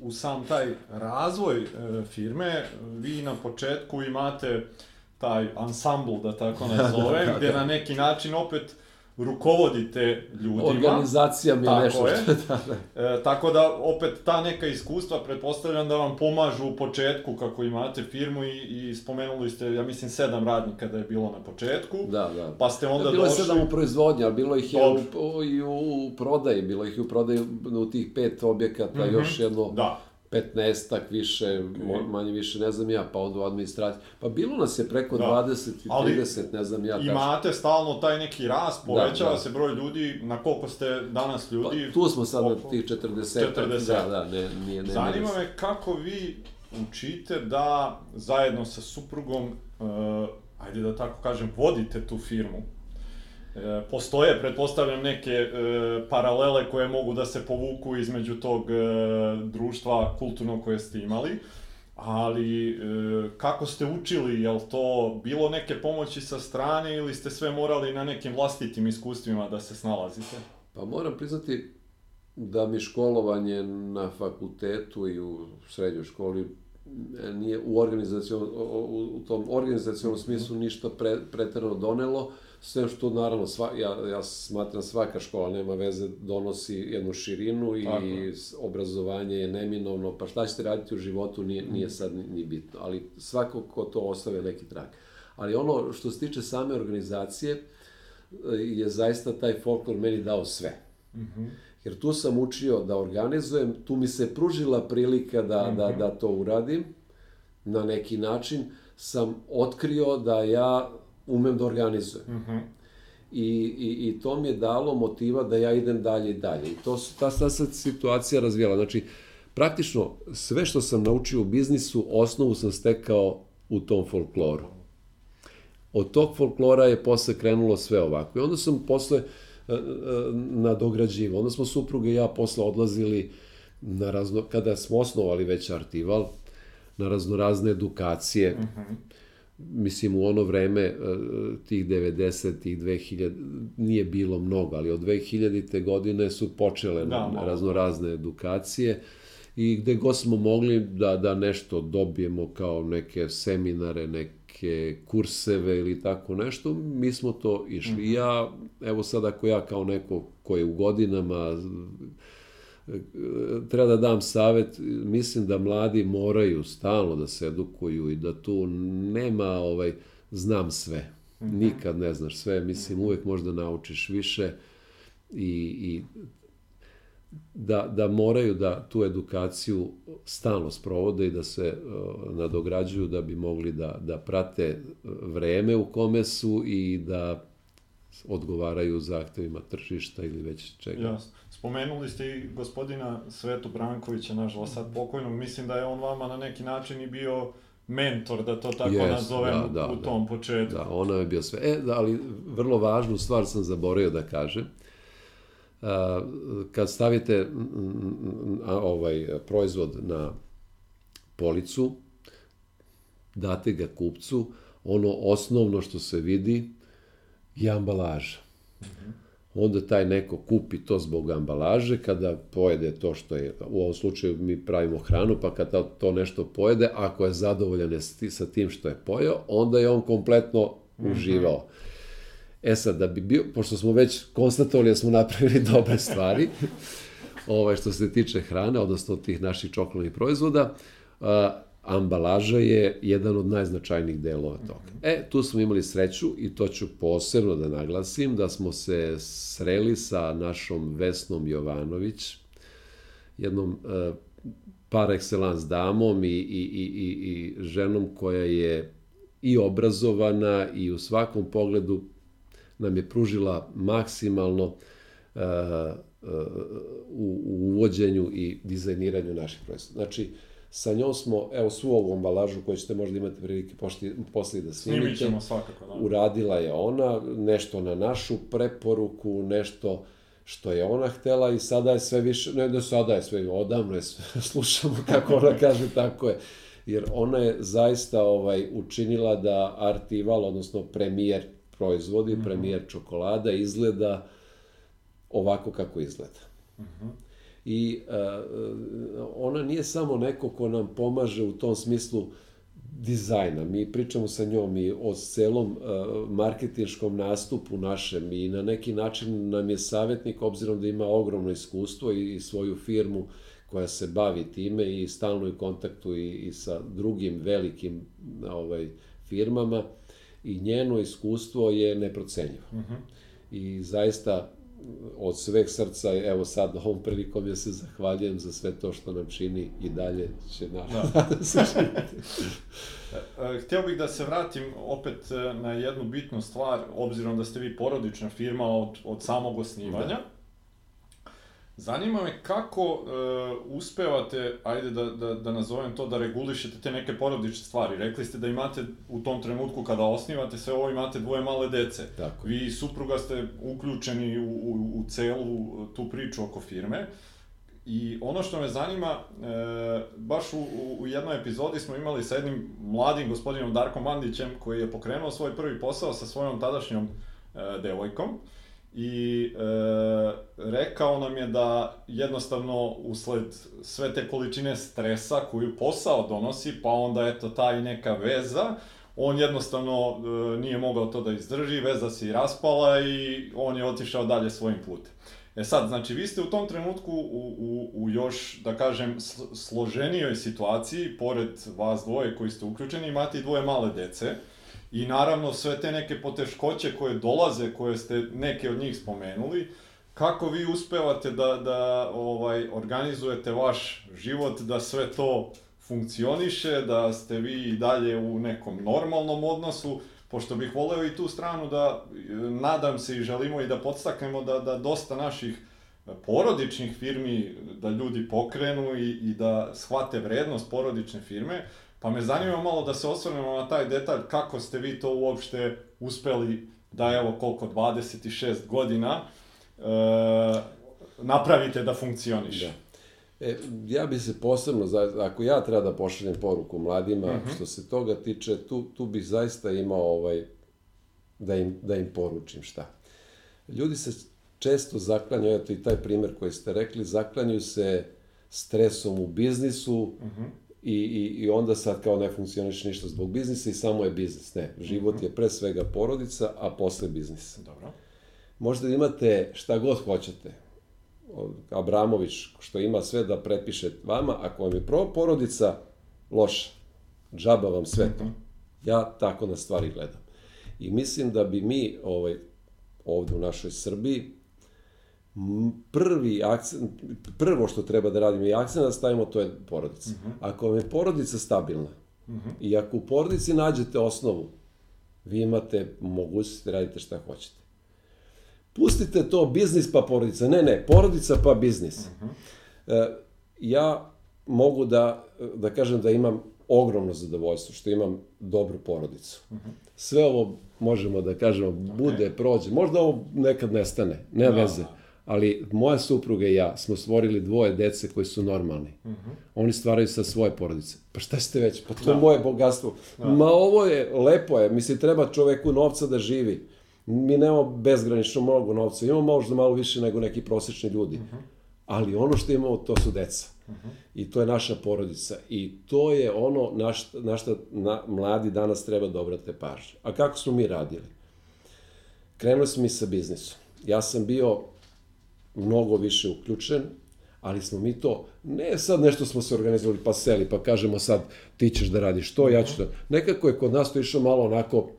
u sam taj razvoj e, firme, vi na početku imate taj ansambl, da tako nazovem, da, gde da. na neki način opet rukovodite ljudima. Organizacija mi je Tako nešto je. što... da, da. E, tako da, opet, ta neka iskustva, pretpostavljam da vam pomažu u početku kako imate firmu i, i spomenuli ste, ja mislim, sedam radnika da je bilo na početku. Da, da. Pa ste onda bilo je došli... sedam u proizvodnji, ali bilo ih je u, i u, u prodaji, bilo ih je u prodaji u tih pet objekata, Mhm. još jedno Da. 15-ak više, mo- manje više, ne znam ja, pa onda u administraciji. Pa bilo nas je preko Da. 20 i Ali 30, ne znam ja tačno. Imate stalno taj neki rast, povećava da. se broj ljudi, na koliko ste danas Pa, ljudi? tu smo sad na Oko- tih 40, 40. da, da, ne, nije, ne, Zanima me kako vi učite da zajedno sa suprugom, uh, ajde da tako kažem, vodite tu firmu. E, postoje, pretpostavljam, neke e, paralele koje mogu da se povuku između tog e, društva kulturnog koje ste imali, ali e, kako ste učili, je li to bilo neke pomoći sa strane ili ste sve morali na nekim vlastitim iskustvima da se snalazite? Pa moram priznati da mi školovanje na fakultetu i u srednjoj školi e, nije u organizacijalnom, u, u tom organizacijalnom smislu ništa pre, preterano donelo, sve što naravno, sva, ja, ja smatram svaka škola nema veze, donosi jednu širinu Tako i s- obrazovanje je neminovno, pa šta ćete raditi u životu nije, Mhm. nije sad ni, ni bitno, ali svako ko to ostave neki trag. Ali ono što se tiče same organizacije, e, je zaista taj folklor meni dao sve. Jer tu sam učio da organizujem, tu mi se pružila prilika da, da, da to uradim. Na neki način sam otkrio da ja umem da organizujem. I, i, I to mi je dalo motiva da ja idem dalje i dalje. I to su, ta, ta se situacija razvijala. Znači, praktično sve što sam naučio u biznisu, osnovu sam stekao u tom folkloru. Od tog folklora je posle krenulo sve ovako. I onda sam posle e, e, nadograđivao. Onda smo supruga i ja posle odlazili na razno, kada smo osnovali već Artival, na raznorazne edukacije. Mislim, u ono vreme e, tih 90 tih 2000, nije bilo mnogo, ali od 2000. godine su počele Da, da, raznorazne edukacije i gde god smo mogli da, da nešto dobijemo kao neke seminare, neke kurseve ili tako nešto, mi smo to išli. I ja, evo sad ako ja kao neko ko je u godinama treba da dam savet, mislim da mladi moraju stalno da se edukuju i da tu nema ovaj, znam sve. Nikad ne znaš sve, mislim uvek možda naučiš više i, i da, da moraju da tu edukaciju stalno sprovode i da se uh, nadograđuju da bi mogli da, da prate uh, vreme u kome su i da odgovaraju zahtevima tržišta ili već čega. Jasno. Spomenuli ste i gospodina Svetu Brankovića, nažalost sad pokojnog, mislim da je on vama na neki način i bio mentor, da to tako Jest, nazovem, da, da, u da. tom početku. Da, ono je bio sve. E, da, ali vrlo važnu stvar sam zaboravio da kažem. A, kad stavite mm, mm, a, ovaj proizvod na policu, date ga kupcu, ono osnovno što se vidi je ambalaža. Onda taj neko kupi to zbog ambalaže, kada pojede to što je, u ovom slučaju mi pravimo hranu, pa kada to nešto pojede, ako je zadovoljan je sa tim što je pojeo, onda je on kompletno uživao. E sad, da bi bio, pošto smo već konstatovali da smo napravili dobre stvari, ovaj, što se tiče hrane, odnosno tih naših čokoladnih proizvoda, a, ambalaža je jedan od najznačajnijih delova toga. E, tu smo imali sreću i to ću posebno da naglasim, da smo se sreli sa našom Vesnom Jovanović, jednom e, par excellence damom i, i, i, i, i ženom koja je i obrazovana i u svakom pogledu nam je pružila maksimalno e, e, u, u uvođenju i dizajniranju naših proizvoda. Znači, sa njom smo, evo, svu ovu ambalažu koju ćete možda imati prilike pošti, posle da snimite, Snimit ćemo svakako, da. uradila je ona, nešto na našu preporuku, nešto što je ona htela i sada je sve više, ne da sada je sve, odavno je sve, slušamo kako ona kaže, tako je. Jer ona je zaista ovaj učinila da Artival, odnosno premijer proizvodi, Mhm. premijer čokolada izgleda ovako kako izgleda. I uh, ona nije samo neko ko nam pomaže u tom smislu dizajna. Mi pričamo sa njom i o celom uh, marketinškom nastupu našem i na neki način nam je savjetnik, obzirom da ima ogromno iskustvo i, i svoju firmu koja se bavi time i stalno u kontaktu i, i sa drugim velikim ovaj, firmama i njeno iskustvo je neprocenjivo. Uh -huh. I zaista od sveg srca, evo sad ovom prilikom ja se zahvaljujem za sve to što nam čini i dalje će naš da. da se. E, htio bih da se vratim opet e, na jednu bitnu stvar, obzirom da ste vi porodična firma od, od samog osnivanja. Da. Zanima me kako uh, uspevate, ajde da, da, da nazovem to, da regulišete te neke porodične stvari. Rekli ste da imate u tom trenutku kada osnivate sve ovo, imate dvoje male dece. Tako. Vi i supruga ste uključeni u, u, u celu tu priču oko firme. I ono što me zanima, e, baš u, u jednoj epizodi smo imali sa jednim mladim gospodinom Darkom Mandićem koji je pokrenuo svoj prvi posao sa svojom tadašnjom e, devojkom. I e, rekao nam je da jednostavno usled sve te količine stresa koju posao donosi, pa onda eto ta i neka veza, on jednostavno e, nije mogao to da izdrži, veza se i raspala i on je otišao dalje svojim putem. E sad, znači, vi ste u tom trenutku u, u, u još, da kažem, složenijoj situaciji, pored vas dvoje koji ste uključeni, imate i dvoje male dece, I naravno sve te neke poteškoće koje dolaze, koje ste neke od njih spomenuli, kako vi uspevate da, da ovaj, organizujete vaš život, da sve to funkcioniše, da ste vi i dalje u nekom normalnom odnosu, pošto bih voleo i tu stranu da nadam se i želimo i da podstaknemo da, da dosta naših porodičnih firmi, da ljudi pokrenu i, i da shvate vrednost porodične firme, Pa me zanima malo da se osvrnemo na taj detalj kako ste vi to uopšte uspeli da evo koliko 26 godina e, napravite da funkcioniše. Da. E, ja bi se posebno, ako ja treba da pošaljem poruku mladima, uh mhm. -huh. što se toga tiče, tu, tu bih zaista imao ovaj, da im, da im poručim šta. Ljudi se često zaklanjaju, eto i taj primer koji ste rekli, zaklanjuju se stresom u biznisu, uh mhm. -huh i, i, i onda sad kao ne funkcioniš ništa zbog biznisa i samo je biznis. Ne, život mhm. je pre svega porodica, a posle biznis. Dobro. Možda da imate šta god hoćete. Abramović, što ima sve da prepiše vama, ako vam je prvo porodica loša, džaba vam sve to. Mhm. Ja tako na stvari gledam. I mislim da bi mi ovaj, ovde u našoj Srbiji prvi akcent, prvo što treba da radimo i akcent da stavimo, to je porodica. Uh mhm. -huh. Ako vam je porodica stabilna uh mhm. -huh. i ako u porodici nađete osnovu, vi imate mogućnost da radite šta hoćete. Pustite to biznis pa porodica. Ne, ne, porodica pa biznis. Uh mhm. -huh. e, ja mogu da, da kažem da imam ogromno zadovoljstvo što imam dobru porodicu. Uh -huh. Sve ovo možemo da kažemo, bude, okay. prođe. Možda ovo nekad nestane, nema no. veze ali moja supruga i ja smo stvorili dvoje dece koji su normalni. Mhm. -huh. Oni stvaraju sa svoje porodice. Pa šta ste već? Pa to da. je moje bogatstvo. Da. Ma ovo je, lepo je. Mislim, treba čoveku novca da živi. Mi nemamo bezgranično mnogo novca. Imamo možda malo više nego neki prosečni ljudi. Mhm. -huh. Ali ono što imamo, to su deca. Mhm. -huh. I to je naša porodica. I to je ono na šta, na šta na, mladi danas treba da obrate pažnje. A kako smo mi radili? Krenuli smo mi sa biznisom. Ja sam bio mnogo više uključen, ali smo mi to, ne sad nešto smo se organizovali pa seli, pa kažemo sad ti ćeš da radiš to, ja ću da... Nekako je kod nas to išlo malo onako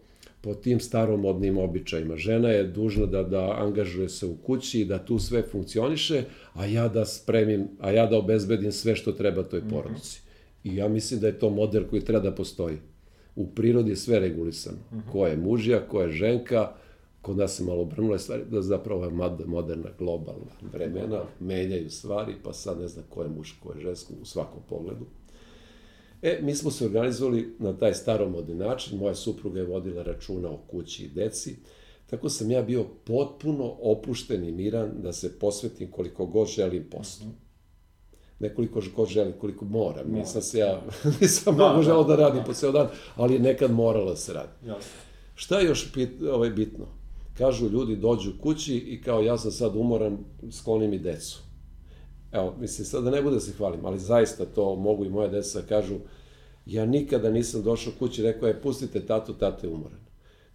po tim staromodnim običajima. Žena je dužna da, da angažuje se u kući, da tu sve funkcioniše, a ja da spremim, a ja da obezbedim sve što treba toj mhm. porodici. I ja mislim da je to model koji treba da postoji. U prirodi je sve regulisano. Mhm. Ko je mužija, ko je ženka, kod nas se malo obrnule stvari, da zapravo je moderna, globalna vremena, menjaju stvari, pa sad ne znam ko je muško, ko je žensko u svakom pogledu. E, mi smo se organizovali na taj staromodni način, moja supruga je vodila računa o kući i deci, tako sam ja bio potpuno opušten i miran da se posvetim koliko god želim poslu. Mm -hmm nekoliko god želim, koliko moram. Mora. Nisam se ja, nisam da, mnogo da, želao da radim da. po ceo dan, ali nekad moralo da se radi. Jasno. Šta je još bit, ovaj, bitno? Kažu ljudi dođu kući i kao ja sam sad umoran, skloni mi decu. Evo, mislim, sad da ne bude da se hvalim, ali zaista to mogu i moje deca da kažu, Ja nikada nisam došao kući i rekao je, pustite tatu, tata je umoran.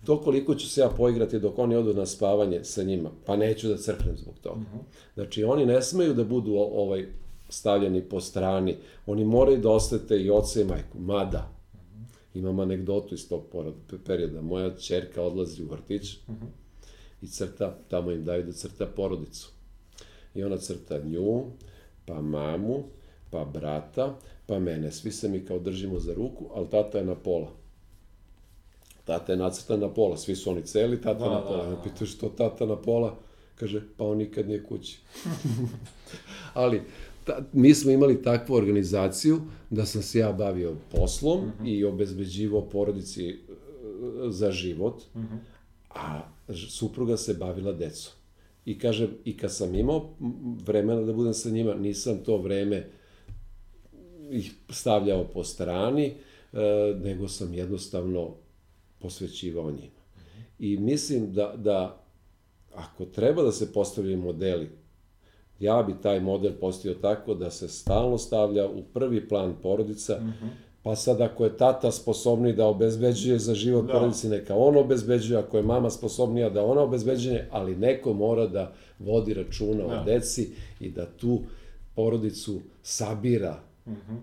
To koliko ću se ja poigrati dok oni odu na spavanje sa njima, pa neću da crknem zbog toga. Znači, oni ne smeju da budu ovaj stavljeni po strani. Oni moraju da ostate i oca i majku. Mada, imam anegdotu iz tog perioda. Moja čerka odlazi u vrtić i crta, tamo im daju da crta porodicu. I ona crta nju, pa mamu, pa brata, pa mene. Svi se mi kao držimo za ruku, ali tata je na pola. Tata je nacrtan na pola, svi su oni celi, tata Da, na da, pola. da. Ja pitam što tata na pola, kaže, pa on nikad nije kući. ali, ta, mi smo imali takvu organizaciju da sam se ja bavio poslom i obezbeđivao porodici e, za život, a supruga se bavila decom. I kažem, i kad sam imao vremena da budem sa njima, nisam to vreme ih stavljao po strani, e, nego sam jednostavno posvećivao njima. I mislim da, da ako treba da se postavljaju modeli, ja bi taj model postavio tako da se stalno stavlja u prvi plan porodica, pa sad ako je tata sposobniji da obezbeđuje za život Da. porodici, neka on obezbeđuje, ako je mama sposobnija da ona obezbeđuje, ali neko mora da vodi računa Da. o deci i da tu porodicu sabira.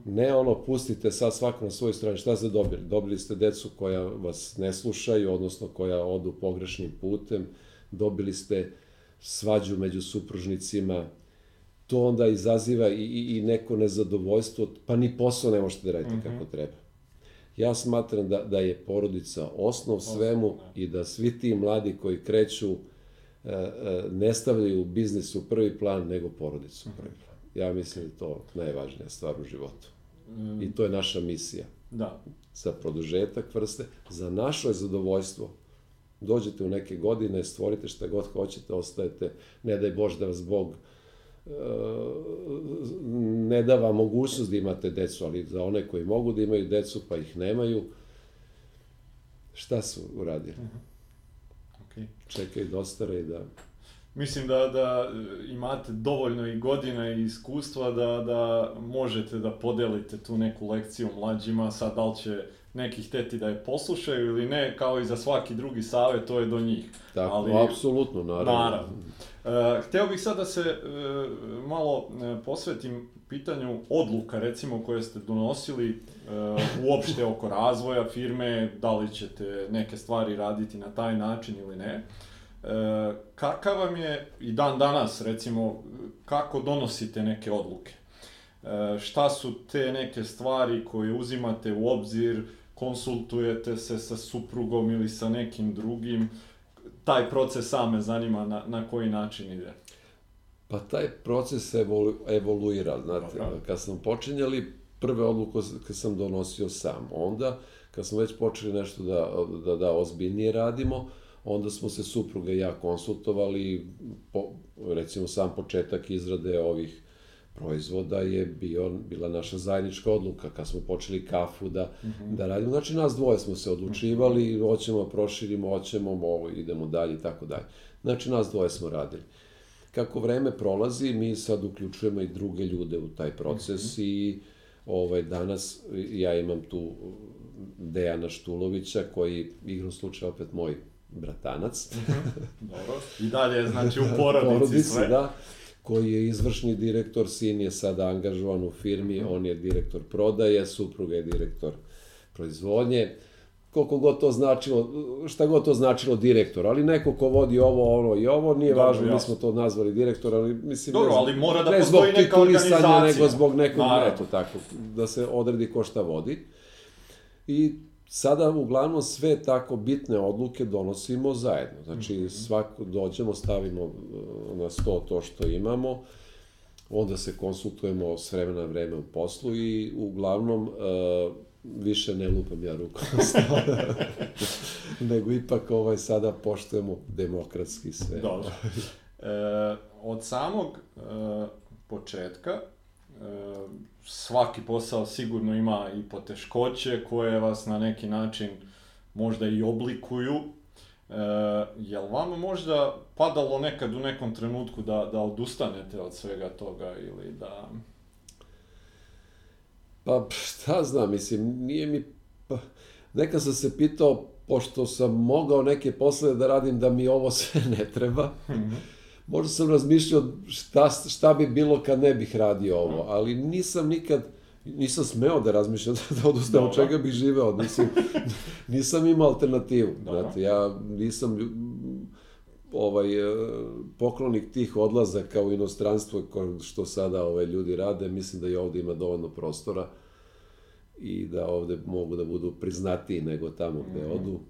Ne ono, pustite sad svako na svoju stranu, šta ste dobili? Dobili ste decu koja vas ne slušaju, odnosno koja odu pogrešnim putem, dobili ste svađu među supružnicima, to onda izaziva i, i, i neko nezadovoljstvo, pa ni posao ne možete da radite kako treba. Ja smatram da, da je porodica osnov svemu da. i da svi ti mladi koji kreću e, e, ne stavljaju biznis u prvi plan, nego porodicu u prvi plan. Ja mislim da je to najvažnija stvar u životu. I to je naša misija Da. za produžetak vrste, za naše zadovoljstvo. Dođete u neke godine, stvorite šta god hoćete, ostajete, ne daj Bož da vas Bog e, ne dava mogućnost da imate decu, ali za one koji mogu da imaju decu pa ih nemaju, šta su uradili? Okay. Čekaju da ostare i da... Mislim da, da e, imate dovoljno i godina i iskustva da, da možete da podelite tu neku lekciju mlađima, sad da li će neki hteti da je poslušaju ili ne, kao i za svaki drugi savet, to je do njih. Tako, Ali- apsolutno, naravno. Naravno. E, hteo bih sad da se e, malo e, posvetim pitanju odluka, recimo, koje ste donosili uopšte oko razvoja firme, da li ćete neke stvari raditi na taj način ili ne. Kakav vam je i dan danas, recimo, kako donosite neke odluke? Šta su te neke stvari koje uzimate u obzir, konsultujete se sa suprugom ili sa nekim drugim, taj proces same zanima na, na koji način ide. Pa taj proces evolu, evoluira, znate, Dobro. kad smo počinjali, prve odluke kad sam donosio sam, onda kad smo već počeli nešto da, da, da ozbiljnije radimo, onda smo se supruga i ja konsultovali, po, recimo sam početak izrade ovih proizvoda je bio, bila naša zajednička odluka kad smo počeli kafu da, da radimo. Znači nas dvoje smo se odlučivali, hoćemo, proširimo, hoćemo, ovo, idemo dalje i tako dalje. Znači nas dvoje smo radili. Kako vreme prolazi, mi sad uključujemo i druge ljude u taj proces i ovaj, danas ja imam tu Dejana Štulovića koji igrom slučaja opet moj bratanac. Dobro. I dalje, znači, u porodici, sve. da, koji je izvršni direktor, sin je sada angažovan u firmi, Mhm. on je direktor prodaje, supruga je direktor proizvodnje. Koliko god to značilo, šta god to značilo direktor, ali neko ko vodi ovo, ono i ovo, nije Dobro, važno, mi jasno. smo to nazvali direktor, ali mislim... Dobro, ne zbog- ali mora da ne postoji zbog neka organizacija. nego zbog nekog, Naravno. eto tako, da se odredi ko šta vodi. I sada uglavnom sve tako bitne odluke donosimo zajedno. Znači Mhm. svako dođemo, stavimo e, na sto to što imamo, onda se konsultujemo s vremena na vreme u poslu i uglavnom e, više ne lupam ja rukom nego ipak ovaj sada poštujemo demokratski sve. Dobro. E, od samog e, početka svaki posao sigurno ima i poteškoće koje vas na neki način možda i oblikuju. E, jel vam možda padalo nekad u nekom trenutku da, da odustanete od svega toga ili da... Pa šta znam, mislim, nije mi... Pa, neka sam se pitao, pošto sam mogao neke poslove da radim, da mi ovo sve ne treba. Mm -hmm. Možda sam razmišljao šta, šta bi bilo kad ne bih radio ovo, ali nisam nikad nisam smeo da razmišljam da odustajem od čega bih živeo, mislim, nisam imao alternativu, znate, ja nisam ovaj, e, poklonik tih odlazaka u inostranstvo, što sada ove ljudi rade, mislim da i ovde ima dovoljno prostora i da ovde mogu da budu priznatiji nego tamo gde mm. odu.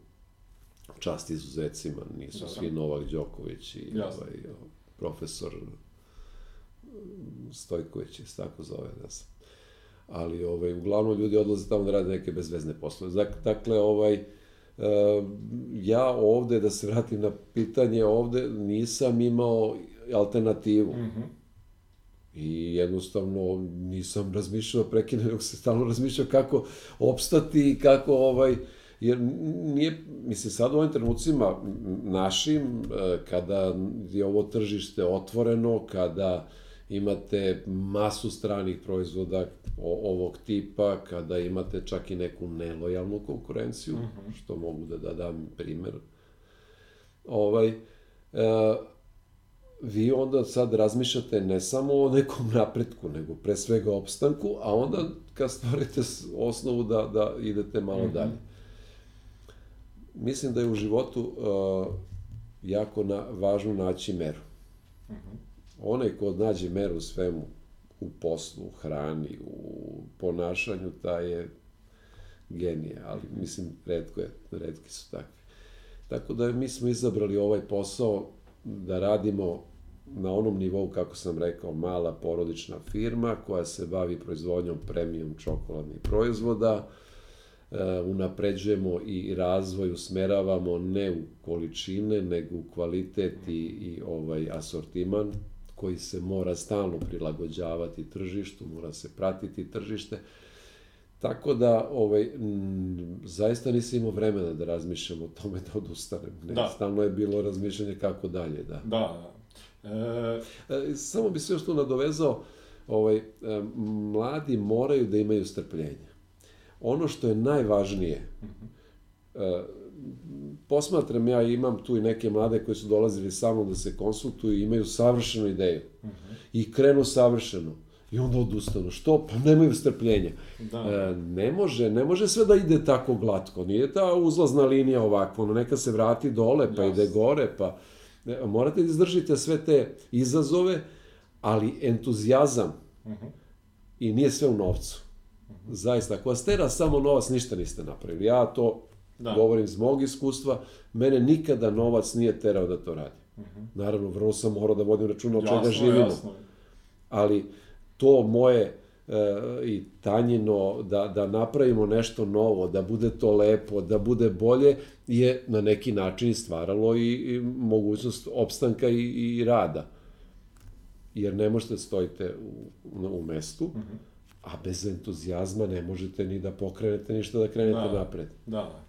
Čast izuzecima, nisu Dobre. svi Novak Đoković i ovaj, profesor Stojković, tako zove da sam ali ovaj, uglavnom ljudi odlaze tamo da rade neke bezvezne poslove. Dakle, ovaj, ja ovde, da se vratim na pitanje, ovde nisam imao alternativu. Mm -hmm. I jednostavno nisam razmišljao prekine, nego se stalno razmišljao kako opstati i kako ovaj, jer nije, mislim, sad u ovim trenucima našim, e, kada je ovo tržište otvoreno, kada imate masu stranih proizvoda ovog tipa, kada imate čak i neku nelojalnu konkurenciju, mm -hmm. što mogu da, da dam primer, ovaj, e, vi onda sad razmišljate ne samo o nekom napretku, nego pre svega opstanku, a onda kad stvarite osnovu da, da idete malo mm -hmm. dalje. Mislim da je u životu uh, jako na, važno naći meru. Mm -hmm. Onaj ko nađe meru u svemu, u poslu, u hrani, u ponašanju, taj je genije, ali mislim, redko je, redki su takvi. Tako da mi smo izabrali ovaj posao da radimo na onom nivou, kako sam rekao, mala porodična firma koja se bavi proizvodnjom premium čokoladnih proizvoda, e, unapređujemo i razvoj, usmeravamo ne u količine, nego u kvalitet i, i ovaj asortiman koji se mora stalno prilagođavati tržištu, mora se pratiti tržište. Tako da, ovaj, m, zaista nisam imao vremena da razmišljam o tome da odustanem. Ne, da. Stalno je bilo razmišljanje kako dalje, da. Da, da. E... E, samo bi se još tu nadovezao, ovaj, e, mladi moraju da imaju strpljenje. Ono što je najvažnije, mhm. -huh. e, posmatram ja imam tu i neke mlade koji su dolazili sa mnom da se konsultuju i imaju savršenu ideju. -huh. I krenu savršeno. I onda odustanu. Što? Pa nemaju strpljenja. Da. E, ne može, ne može sve da ide tako glatko. Nije ta uzlazna linija ovakva. Ono, neka se vrati dole, pa Jasne. ide gore, pa... Morate da izdržite sve te izazove, ali entuzijazam uh -huh. i nije sve u novcu. Zaista, ako vas tera samo novac, ništa niste napravili. Ja to Da. Govorim iz mog iskustva, mene nikada novac nije terao da to radi. Uh mhm. -huh. Naravno, vrlo sam morao da vodim računa o čega živimo. Jasno. Ali to moje e, i tanjino da, da napravimo nešto novo, da bude to lepo, da bude bolje, je na neki način stvaralo i, i mogućnost opstanka i, i rada. Jer ne možete da stojite u, u mestu, uh mhm. -huh. A bez entuzijazma ne možete ni da pokrenete ništa da krenete da, napred. Da,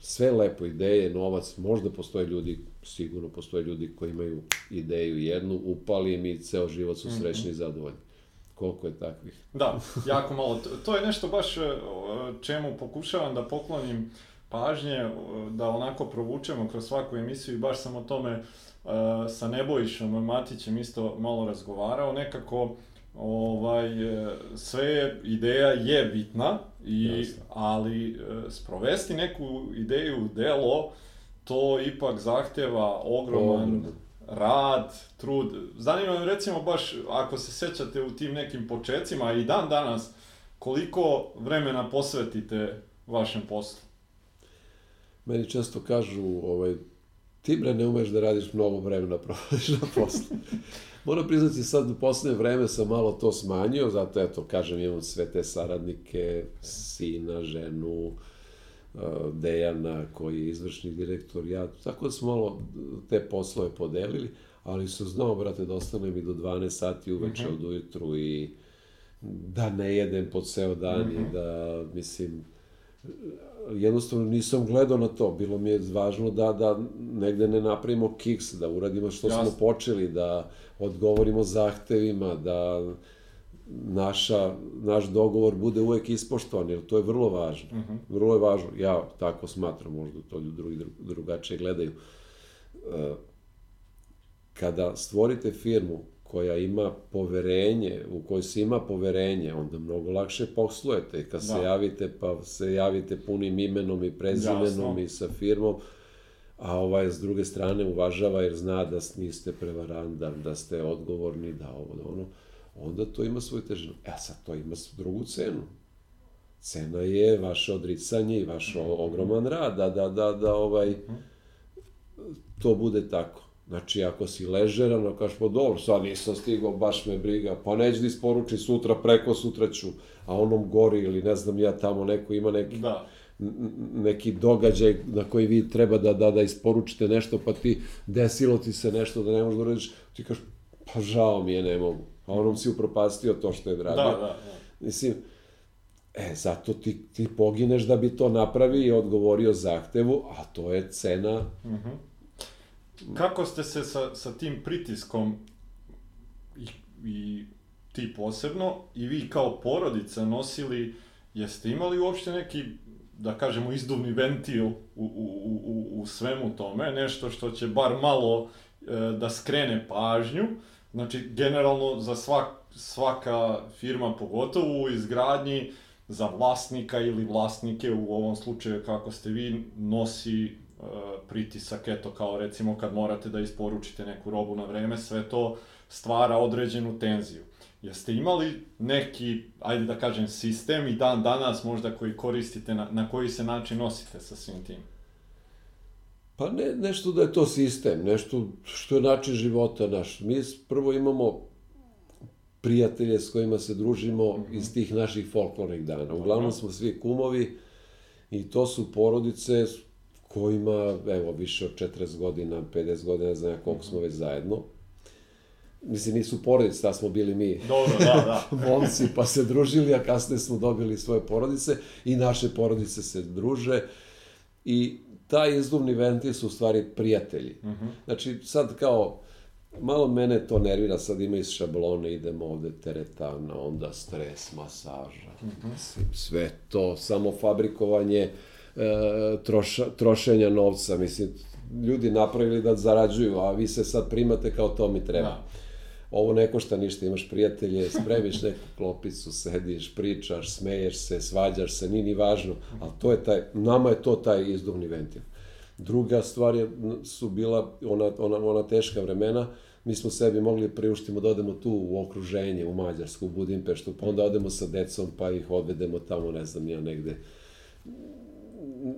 sve lepo ideje, novac, možda postoje ljudi, sigurno postoje ljudi koji imaju ideju jednu, upali im i ceo život su srećni mm -hmm. i zadovoljni. Koliko je takvih? Da, jako malo. To je nešto baš e, čemu pokušavam da poklonim pažnje, e, da onako provučemo kroz svaku emisiju i baš sam o tome e, sa Nebojšom Matićem isto malo razgovarao. Nekako ovaj, sve je, ideja je bitna, i, ali sprovesti neku ideju u delo, to ipak zahteva ogroman Ogrom. rad, trud. Zanima me recimo baš, ako se sećate u tim nekim početcima i dan danas, koliko vremena posvetite vašem poslu? Meni često kažu, ovaj, ti bre ne umeš da radiš mnogo vremena provodiš na poslu. Moram priznati sad u poslednje vreme sam malo to smanjio, zato eto, kažem, imam sve te saradnike, sina, ženu, uh, Dejana koji je izvršni direktor, ja, tako da smo malo te poslove podelili, ali sam znao, brate, da ostanem i do 12 sati uveče mm -hmm. od ujutru i da ne jedem po ceo dan mm -hmm. i mhm. da, mislim, jednostavno nisam gledao na to. Bilo mi je važno da, da negde ne napravimo kiks, da uradimo što Jasne. smo počeli, da odgovorimo zahtevima, da naša, naš dogovor bude uvek ispoštovan, jer to je vrlo važno. Vrlo je važno, ja tako smatram, možda to ljudi drugi dru- drugačije gledaju. E, Kada stvorite firmu koja ima poverenje, u kojoj se ima poverenje, onda mnogo lakše poslujete. Kad se Da. javite, pa se javite punim imenom i prezimenom Jasno. i sa firmom, a ovaj s druge strane uvažava jer zna da niste prevarandan, da ste odgovorni, da ovo, da ono, onda to ima svoju težinu. E, sad to ima drugu cenu. Cena je vaše odricanje i vaš ogroman rad, da, da, da, da ovaj, to bude tako. Znači, ako si ležeran, ako kažeš, pa dobro, sad nisam stigao, baš me briga, pa neću da isporuči sutra, preko sutra ću, a onom gori ili ne znam ja tamo neko ima neki Da. neki događaj na koji vi treba da, da, da isporučite nešto, pa ti desilo ti se nešto da ne možeš da uradiš, ti kažeš, pa žao mi je, ne mogu. A onom si upropastio to što je Da, radio. da, da. Mislim, e, zato ti, ti pogineš da bi to napravi i odgovorio zahtevu, a to je cena Kako ste se sa, sa tim pritiskom i, i ti posebno i vi kao porodica nosili, jeste imali uopšte neki, da kažemo, izduvni ventil u, u, u, u- svemu tome, nešto što će bar malo e, da skrene pažnju, znači generalno za svak, svaka firma, pogotovo u izgradnji, za vlasnika ili vlasnike, u ovom slučaju kako ste vi, nosi pritisak, eto kao recimo kad morate da isporučite neku robu na vreme, sve to stvara određenu tenziju. Jeste imali neki, ajde da kažem, sistem i dan danas možda koji koristite, na, na koji se način nosite sa svim tim? Pa ne, nešto da je to sistem, nešto što je način života naš. Mi prvo imamo prijatelje s kojima se družimo iz tih naših folklornih dana. Uglavnom smo svi kumovi i to su porodice kojima, evo, više od 40 godina, 50 godina, znam ja koliko smo već zajedno. Mislim, nisu porodice, da smo bili mi Dobro, da, da. momci, pa se družili, a kasnije smo dobili svoje porodice i naše porodice se druže i taj izduvni ventil su u stvari prijatelji. Znači, sad kao, malo mene to nervira, sad ima iz šablone, idemo ovde teretana, onda stres, masaža, mislim, sve to, samo fabrikovanje troša, trošenja novca, mislim, ljudi napravili da zarađuju, a vi se sad primate kao to mi treba. Da. Ovo ne košta ništa, imaš prijatelje, spremiš neku klopicu, sediš, pričaš, smeješ se, svađaš se, nije ni važno, ali to je taj, nama je to taj izduvni ventil. Druga stvar je, su bila ona, ona, ona teška vremena, mi smo sebi mogli priuštimo da odemo tu u okruženje, u Mađarsku, u Budimpeštu, pa onda odemo sa decom, pa ih odvedemo tamo, ne znam, ja negde,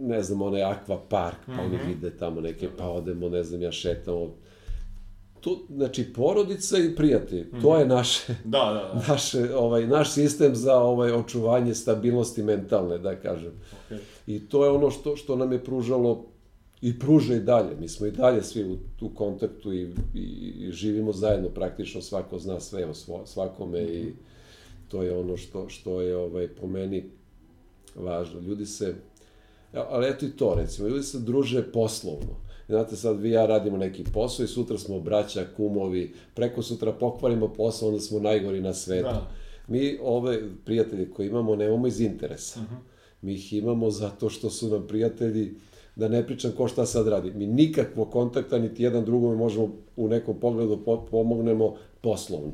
ne znam, onaj akva park, pa oni vide tamo neke, pa odemo, ne znam, ja šetamo. To, znači, porodica i prijatelji, to je naše, Da, da, da. naše, ovaj, naš sistem za ovaj, očuvanje stabilnosti mentalne, da kažem. Okay. I to je ono što, što nam je pružalo i pruža i dalje. Mi smo i dalje svi u, u kontaktu i, i, i živimo zajedno, praktično svako zna sve o svo, svakome i to je ono što, što je ovaj, po meni važno. Ljudi se, ali eto i to recimo, ljudi se druže poslovno. Znate, sad vi ja radimo neki posao i sutra smo braća, kumovi, preko sutra pokvarimo posao, onda smo najgori na svetu. Da. Mi ove prijatelje koje imamo nemamo iz interesa. Mi ih imamo zato što su nam prijatelji, da ne pričam ko šta sad radi. Mi nikakvog kontakta, niti jedan drugome možemo u nekom pogledu po, pomognemo poslovno.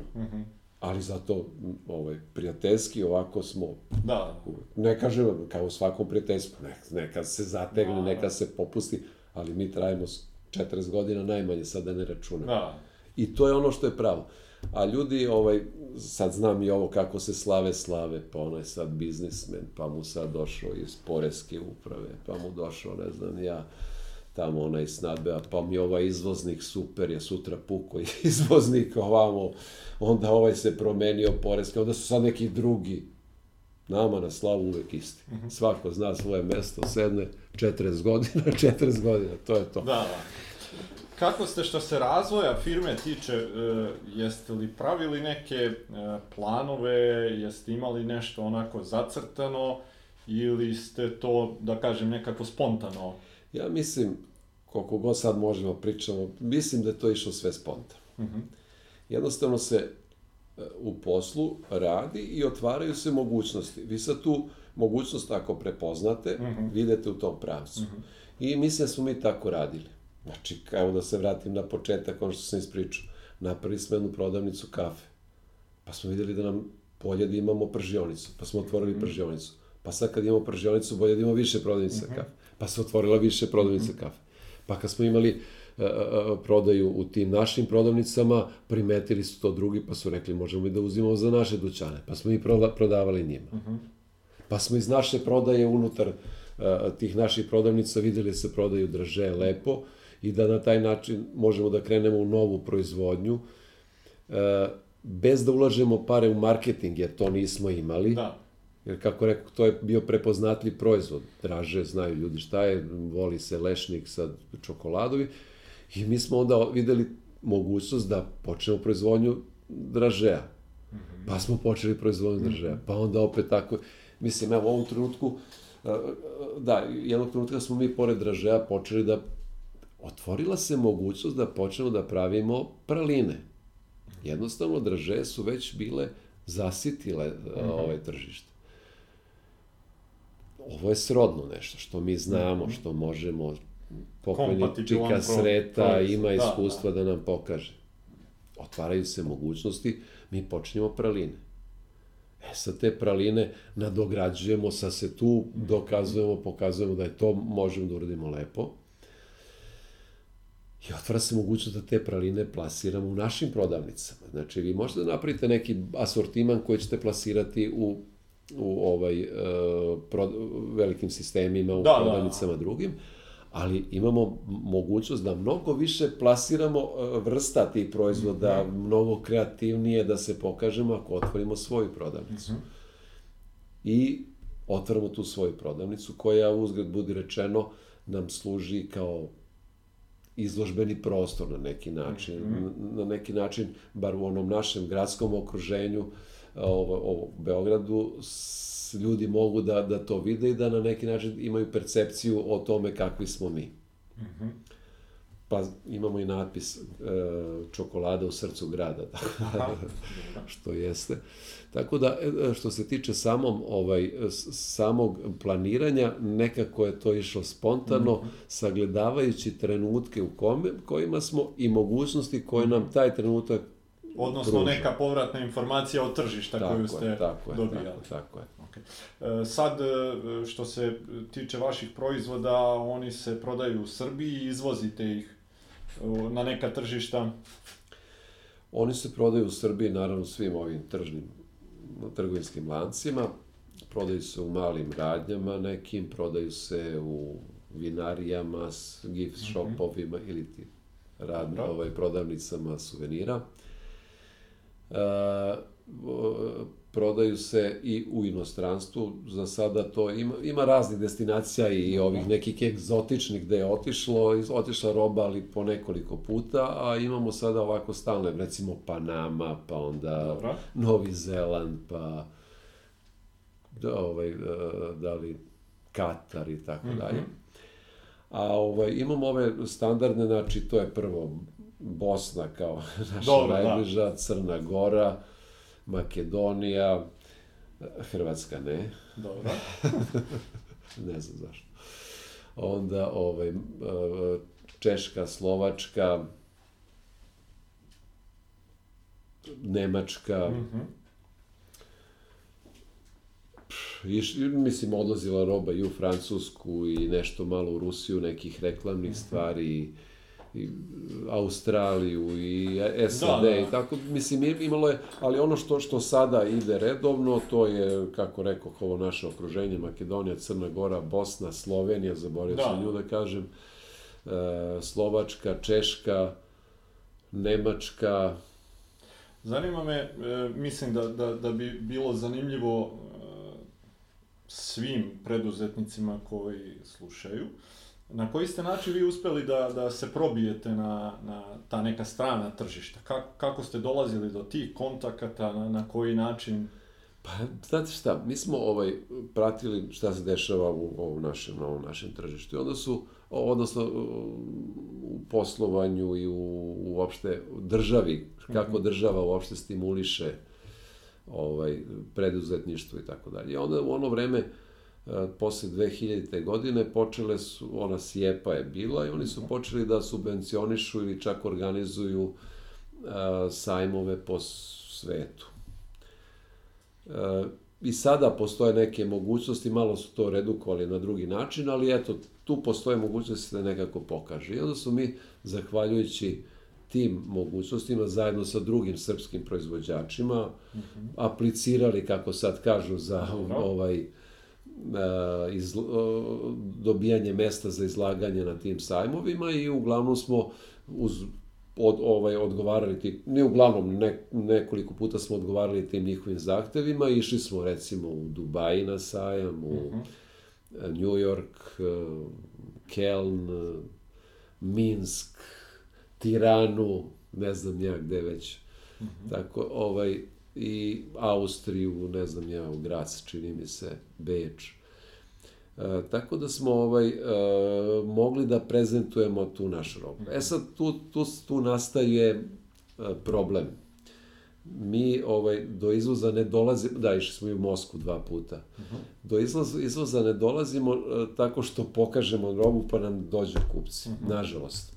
Ali zato ovaj, prijateljski ovako smo Da, ne kažem kao u svakom prijateljstvu, ne, neka se zategne, Da. neka se popusti, ali mi trajimo s 40 godina najmanje, sad da ne računam. da. I to je ono što je pravo. A ljudi, ovaj, sad znam i ovo kako se slave slave, pa ono je sad biznismen, pa mu sad došao iz poreske uprave, pa mu došao, ne znam, ja, tamo onaj snadbea, pa mi ovaj izvoznik super je, sutra puko izvoznik ovamo, onda ovaj se promenio poreske, onda su sad neki drugi, nama na slavu uvek isti. Svako zna svoje mesto, sedne 40 godina, 40 godina, to je to. Da, da. Kako ste što se razvoja firme tiče, e, jeste li pravili neke e, planove, jeste imali nešto onako zacrtano ili ste to, da kažem, nekako spontano? Ja mislim, koliko god sad možemo pričamo, mislim da je to išlo sve spontano. Jednostavno se, u poslu radi i otvaraju se mogućnosti. Vi sad tu mogućnost ako prepoznate, mm -hmm. vidite u tom pravcu. Mm -hmm. I mislim da smo mi tako radili. Znači, evo da se vratim na početak, ono što sam ispričao. Napravili smo jednu prodavnicu kafe. Pa smo videli da nam bolje da imamo pržionicu. Pa smo otvorili mm -hmm. pržionicu. Pa sad kad imamo pržionicu, bolje da imamo više prodavnice mm -hmm. kafe. Pa se otvorila više prodavnice mm -hmm. kafe. Pa kad smo imali uh, uh, prodaju u tim našim prodavnicama, primetili su to drugi, pa su rekli možemo i da uzimamo za naše dućane. Pa smo i prodavali njima. -hmm. Pa smo iz naše prodaje unutar tih naših prodavnica videli da se prodaju draže lepo i da na taj način možemo da krenemo u novu proizvodnju bez da ulažemo pare u marketing, jer to nismo imali. Da. Jer kako rekao, to je bio prepoznatljiv proizvod. Draže znaju ljudi šta je, voli se lešnik sa čokoladovi. I mi smo onda videli mogućnost da počnemo proizvodnju dražeja. -hmm. Pa smo počeli proizvodnju dražeja. Pa onda opet tako Mislim, evo, u ovom trenutku, e, da, jednog trenutka smo mi pored dražeja počeli da otvorila se mogućnost da počnemo da pravimo praline. Jednostavno, draže su već bile zasitile mm -hmm. ovaj tržište. Ovo je srodno nešto što mi znamo, -hmm. što možemo pokojni Čika Sreta ima iskustva da, da. da nam pokaže. Otvaraju se mogućnosti, mi počnemo praline. E, sa te praline nadograđujemo, sa se tu dokazujemo, pokazujemo da je to, možemo da uradimo lepo. I otvara se mogućnost da te praline plasiramo u našim prodavnicama. Znači, vi možete da napravite neki asortiman koji ćete plasirati u, u ovaj, uh, pro, velikim sistemima, u da, da. prodavnicama da. drugim, ali imamo mogućnost da mnogo više plasiramo e, vrsta tih proizvoda, mm -hmm. mnogo kreativnije da se pokažemo ako otvorimo svoju prodavnicu. Mm -hmm. I otvorimo tu svoju prodavnicu koja, uzgled budi rečeno, nam služi kao izložbeni prostor na neki način. Mm -hmm. Na neki način, bar u onom našem gradskom okruženju, ovo, ovo Beogradu, ljudi mogu da, da to vide i da na neki način imaju percepciju o tome kakvi smo mi. Mm -hmm. Pa imamo i natpis e, čokolada u srcu grada, što jeste. Tako da, e, što se tiče samom, ovaj, samog planiranja, nekako je to išlo spontano, mm -hmm. sagledavajući trenutke u kome, kojima smo i mogućnosti koje nam taj trenutak Odnosno pruža. neka povratna informacija od tržišta tako koju ste je, tako dobijali. Je, tako, tako je. Okay. E, sad, e, što se tiče vaših proizvoda, oni se prodaju u Srbiji i izvozite ih e, na neka tržišta? Oni se prodaju u Srbiji, naravno, svim ovim tržnim trgovinskim lancima. Prodaju se u malim radnjama nekim, prodaju se u vinarijama, gift mhm. shopovima mm -hmm. ili ti radno, ovaj, prodavnicama suvenira. Uh, prodaju se i u inostranstvu, za sada to ima, ima raznih destinacija i ovih nekih egzotičnih gde je otišlo, otišla roba ali po nekoliko puta, a imamo sada ovako stalne, recimo Panama, pa onda Dobro. Novi Zeland, pa da, ovaj, da li Katar i tako -hmm. dalje. A ovaj, imamo ove standardne, znači to je prvo Bosna kao naša Dobro, da. najbliža, da. Crna Gora, Makedonija, Hrvatska ne. Dobro. ne znam zašto. Onda ovaj, Češka, Slovačka, Nemačka, mm -hmm. Iš, mislim, odlazila roba i u Francusku i nešto malo u Rusiju, nekih reklamnih mm -hmm. stvari, i Australiju i SAD da, da. i tako, mislim, imalo je, ali ono što, što sada ide redovno, to je, kako rekao, ovo naše okruženje, Makedonija, Crna Gora, Bosna, Slovenija, zaboravio da. sam nju da kažem, e, Slovačka, Češka, Nemačka. Zanima me, e, mislim da, da, da bi bilo zanimljivo e, svim preduzetnicima koji slušaju, Na koji ste način vi uspeli da, da se probijete na, na ta neka strana tržišta? Kako, kako ste dolazili do tih kontakata, na, na koji način? Pa, znate šta, mi smo ovaj, pratili šta se dešava u ovom našem, na ovom našem tržištu. I onda su, odnosno u poslovanju i u uopšte državi, kako -hmm. država uopšte stimuliše ovaj, preduzetništvo i tako dalje. I onda u ono vreme, posle 2000. godine, počele su, ona sjepa je bila i oni su počeli da subvencionišu ili čak organizuju sajmove po svetu. I sada postoje neke mogućnosti, malo su to redukovali na drugi način, ali eto, tu postoje mogućnosti da nekako pokaže. I onda su mi, zahvaljujući tim mogućnostima, zajedno sa drugim srpskim proizvođačima, mm -hmm. aplicirali, kako sad kažu, za ovaj, iz, dobijanje mesta za izlaganje na tim sajmovima i uglavnom smo uz od, ovaj, odgovarali ti, ne uglavnom, ne, nekoliko puta smo odgovarali tim njihovim zahtevima, išli smo recimo u Dubaji na sajam, u mm -hmm. New York, Keln, Minsk, Tiranu, ne znam ja gde već. Mm -hmm. Tako, ovaj, i Austriju, ne znam ja, u Grac, čini mi se, Beč. E, tako da smo ovaj, e, mogli da prezentujemo tu našu robu. E sad, tu, tu, tu nastaje e, problem. Mi ovaj, do izvoza ne dolazimo, da, išli smo i u Mosku dva puta. Do izvoza, izvoza ne dolazimo e, tako što pokažemo robu pa nam dođu kupci, uh -huh. nažalost.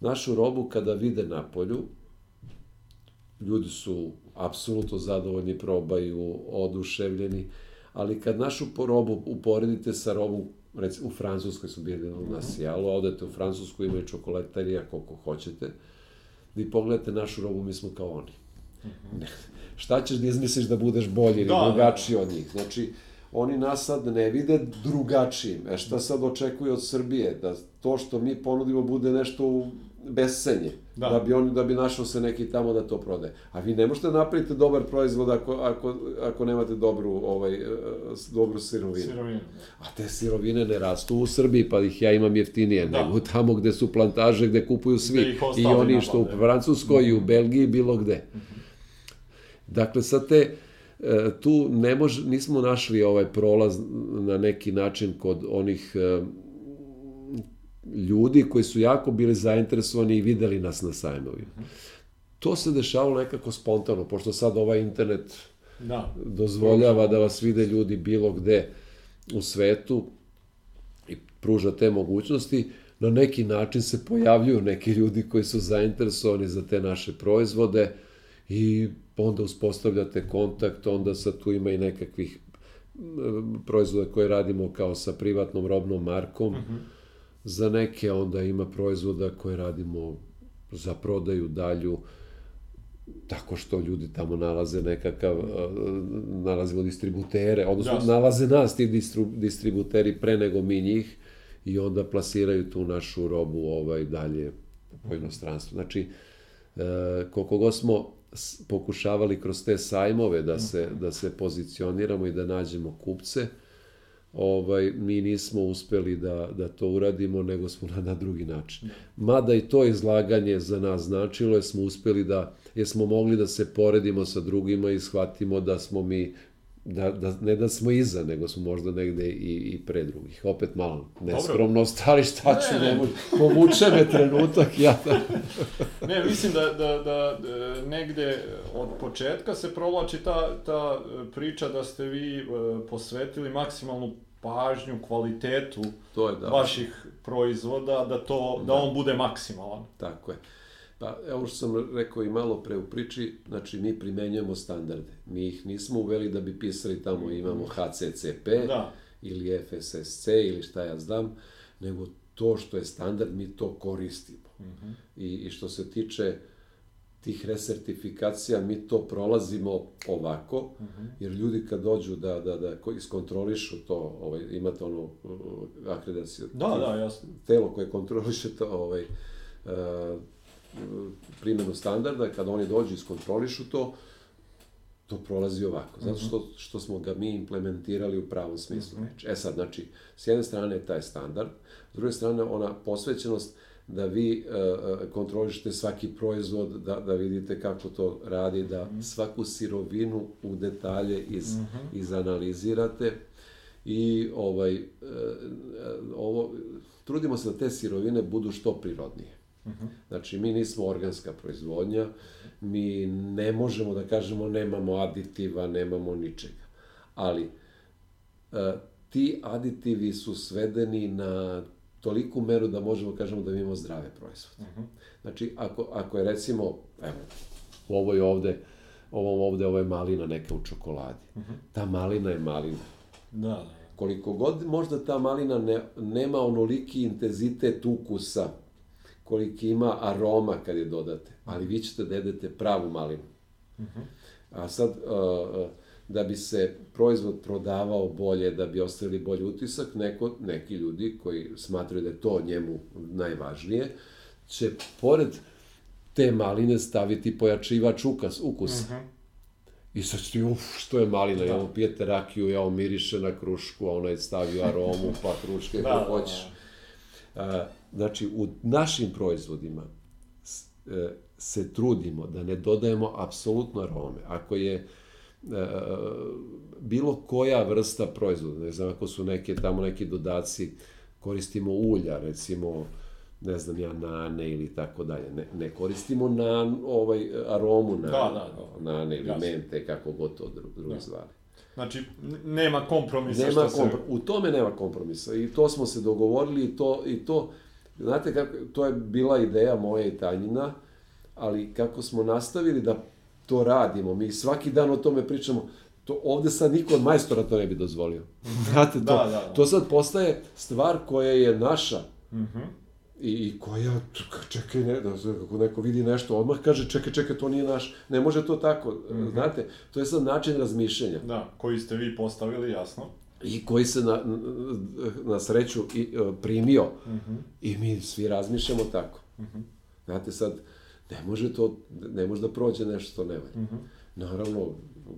Našu robu kada vide na polju, ljudi su apsolutno zadovoljni, probaju, oduševljeni, ali kad našu robu uporedite sa robom, recimo u Francuskoj su bili na Sijalu, odete u Francusku, imaju čokolaterija koliko hoćete, vi pogledate našu robu, mi smo kao oni. Ne. Šta ćeš da izmisliš da budeš bolji ili da, drugačiji da. od njih? Znači, oni nas sad ne vide drugačijim. E šta sad očekuju od Srbije? Da to što mi ponudimo bude nešto bescenje. Da. da bi oni da bi našao se neki tamo da to prode. A vi ne možete da napraviti dobar proizvod ako, ako, ako nemate dobru ovaj e, dobru sirovinu. Sirovinu. A te sirovine ne rastu u Srbiji, pa ih ja imam jeftinije, da. nego tamo gde su plantaže gde kupuju svi i oni što u Francuskoj i u Belgiji bilo gde. Mm -hmm. Dakle sa te e, tu ne mož, nismo našli ovaj prolaz na neki način kod onih e, ljudi koji su jako bili zainteresovani i videli nas na sajmovima. To se dešavalo nekako spontano, pošto sad ovaj internet da. dozvoljava da vas vide ljudi bilo gde u svetu i pruža te mogućnosti, na neki način se pojavljuju neki ljudi koji su zainteresovani za te naše proizvode i onda uspostavljate kontakt, onda sad tu ima i nekakvih proizvoda koje radimo kao sa privatnom robnom markom, uh mhm. -huh Za neke onda ima proizvoda koje radimo za prodaju dalju, tako što ljudi tamo nalaze nekakav, nalazimo distributere, odnosno Jasne. nalaze nas ti distru, distributeri pre nego mi njih i onda plasiraju tu našu robu ovaj dalje po inostranstvu. Znači, e, koliko god smo pokušavali kroz te sajmove da se, da se pozicioniramo i da nađemo kupce, ovaj, mi nismo uspeli da, da to uradimo, nego smo na, na drugi način. Mada i to izlaganje za nas značilo, jer smo uspeli da, jer smo mogli da se poredimo sa drugima i shvatimo da smo mi da, da, ne da smo iza, nego smo možda negde i, i pre drugih. Opet malo neskromno stali, šta ću, ne, ne. povuče me trenutak, ja da... ne, mislim da, da, da, da negde od početka se provlači ta, ta priča da ste vi uh, posvetili maksimalnu pažnju, kvalitetu to je, da. vaših proizvoda, da, to, da. da on bude maksimalan. Tako je. Pa, evo što sam rekao i malo pre u priči, znači mi primenjujemo standarde. Mi ih nismo uveli da bi pisali tamo imamo HCCP da. ili FSSC ili šta ja znam, nego to što je standard, mi to koristimo. Uh mhm. -huh. I, I što se tiče tih resertifikacija, mi to prolazimo ovako, uh mhm. -huh. jer ljudi kad dođu da, da, da iskontrolišu to, ovaj, imate ono uh, akredaciju, da, da, jasno. telo koje kontroliše to, ovaj, uh, primjenu standarda, kada oni dođu i iskontrolišu to, to prolazi ovako, zato što, mhm. što smo ga mi implementirali u pravom smislu. Mm -hmm. E sad, znači, s jedne strane je taj standard, s druge strane ona posvećenost da vi uh, kontrolišete svaki proizvod, da, da vidite kako to radi, da -hmm. svaku sirovinu u detalje iz, mm -hmm. izanalizirate i ovaj, uh, ovo, trudimo se da te sirovine budu što prirodnije. Znači, mi nismo organska proizvodnja, mi ne možemo da kažemo nemamo aditiva, nemamo ničega. Ali, e, ti aditivi su svedeni na toliku meru da možemo kažemo da mi imamo zdrave proizvode. Znači, ako, ako je recimo, evo, u ovoj ovde, ovom ovde, ovo je malina neka u čokoladi. Ta malina je malina. Da, da. Koliko god možda ta malina ne, nema onoliki intenzitet ukusa, koliki ima aroma kad je dodate, ali vi ćete da jedete pravu malinu. A sad, uh, uh, da bi se proizvod prodavao bolje, da bi ostavili bolji utisak, neko, neki ljudi koji smatraju da je to njemu najvažnije, će pored te maline staviti pojačivač ukas, ukusa. I sad ćete, uf, što je malina, da. evo pijete rakiju, evo miriše na krušku, a ona je stavio aromu, pa kruške, Da, kako da, hoćeš. A, znači, u našim proizvodima e, se trudimo da ne dodajemo apsolutno arome. Ako je bilo koja vrsta proizvoda, ne znam, ako su neke tamo neki dodaci, koristimo ulja, recimo, ne znam ja, nane ili tako dalje. Ne, ne koristimo na ovaj aromu na, Da, da, da. nane ili Jasno. mente, kako god to dru- drugi Da. zvali. Znači, nema kompromisa Nema što se... kompro... U tome nema kompromisa i to smo se dogovorili i to, i to znate kako, to je bila ideja moja i Tanjina, ali kako smo nastavili da to radimo, mi svaki dan o tome pričamo, to ovde sad niko od majstora to ne bi dozvolio. Znate, to, Da, da, da. to sad postaje stvar koja je naša Mhm. i, i koja, čekaj, ne, da, kako neko vidi nešto, odmah kaže, čekaj, čekaj, to nije naš, ne može to tako, znate, to je sad način razmišljanja. Da, koji ste vi postavili, jasno. i koji se na, na sreću i, e, primio i mi svi razmišljamo tako. Znate sad, ne može to, ne može da prođe nešto što ne valja. Naravno,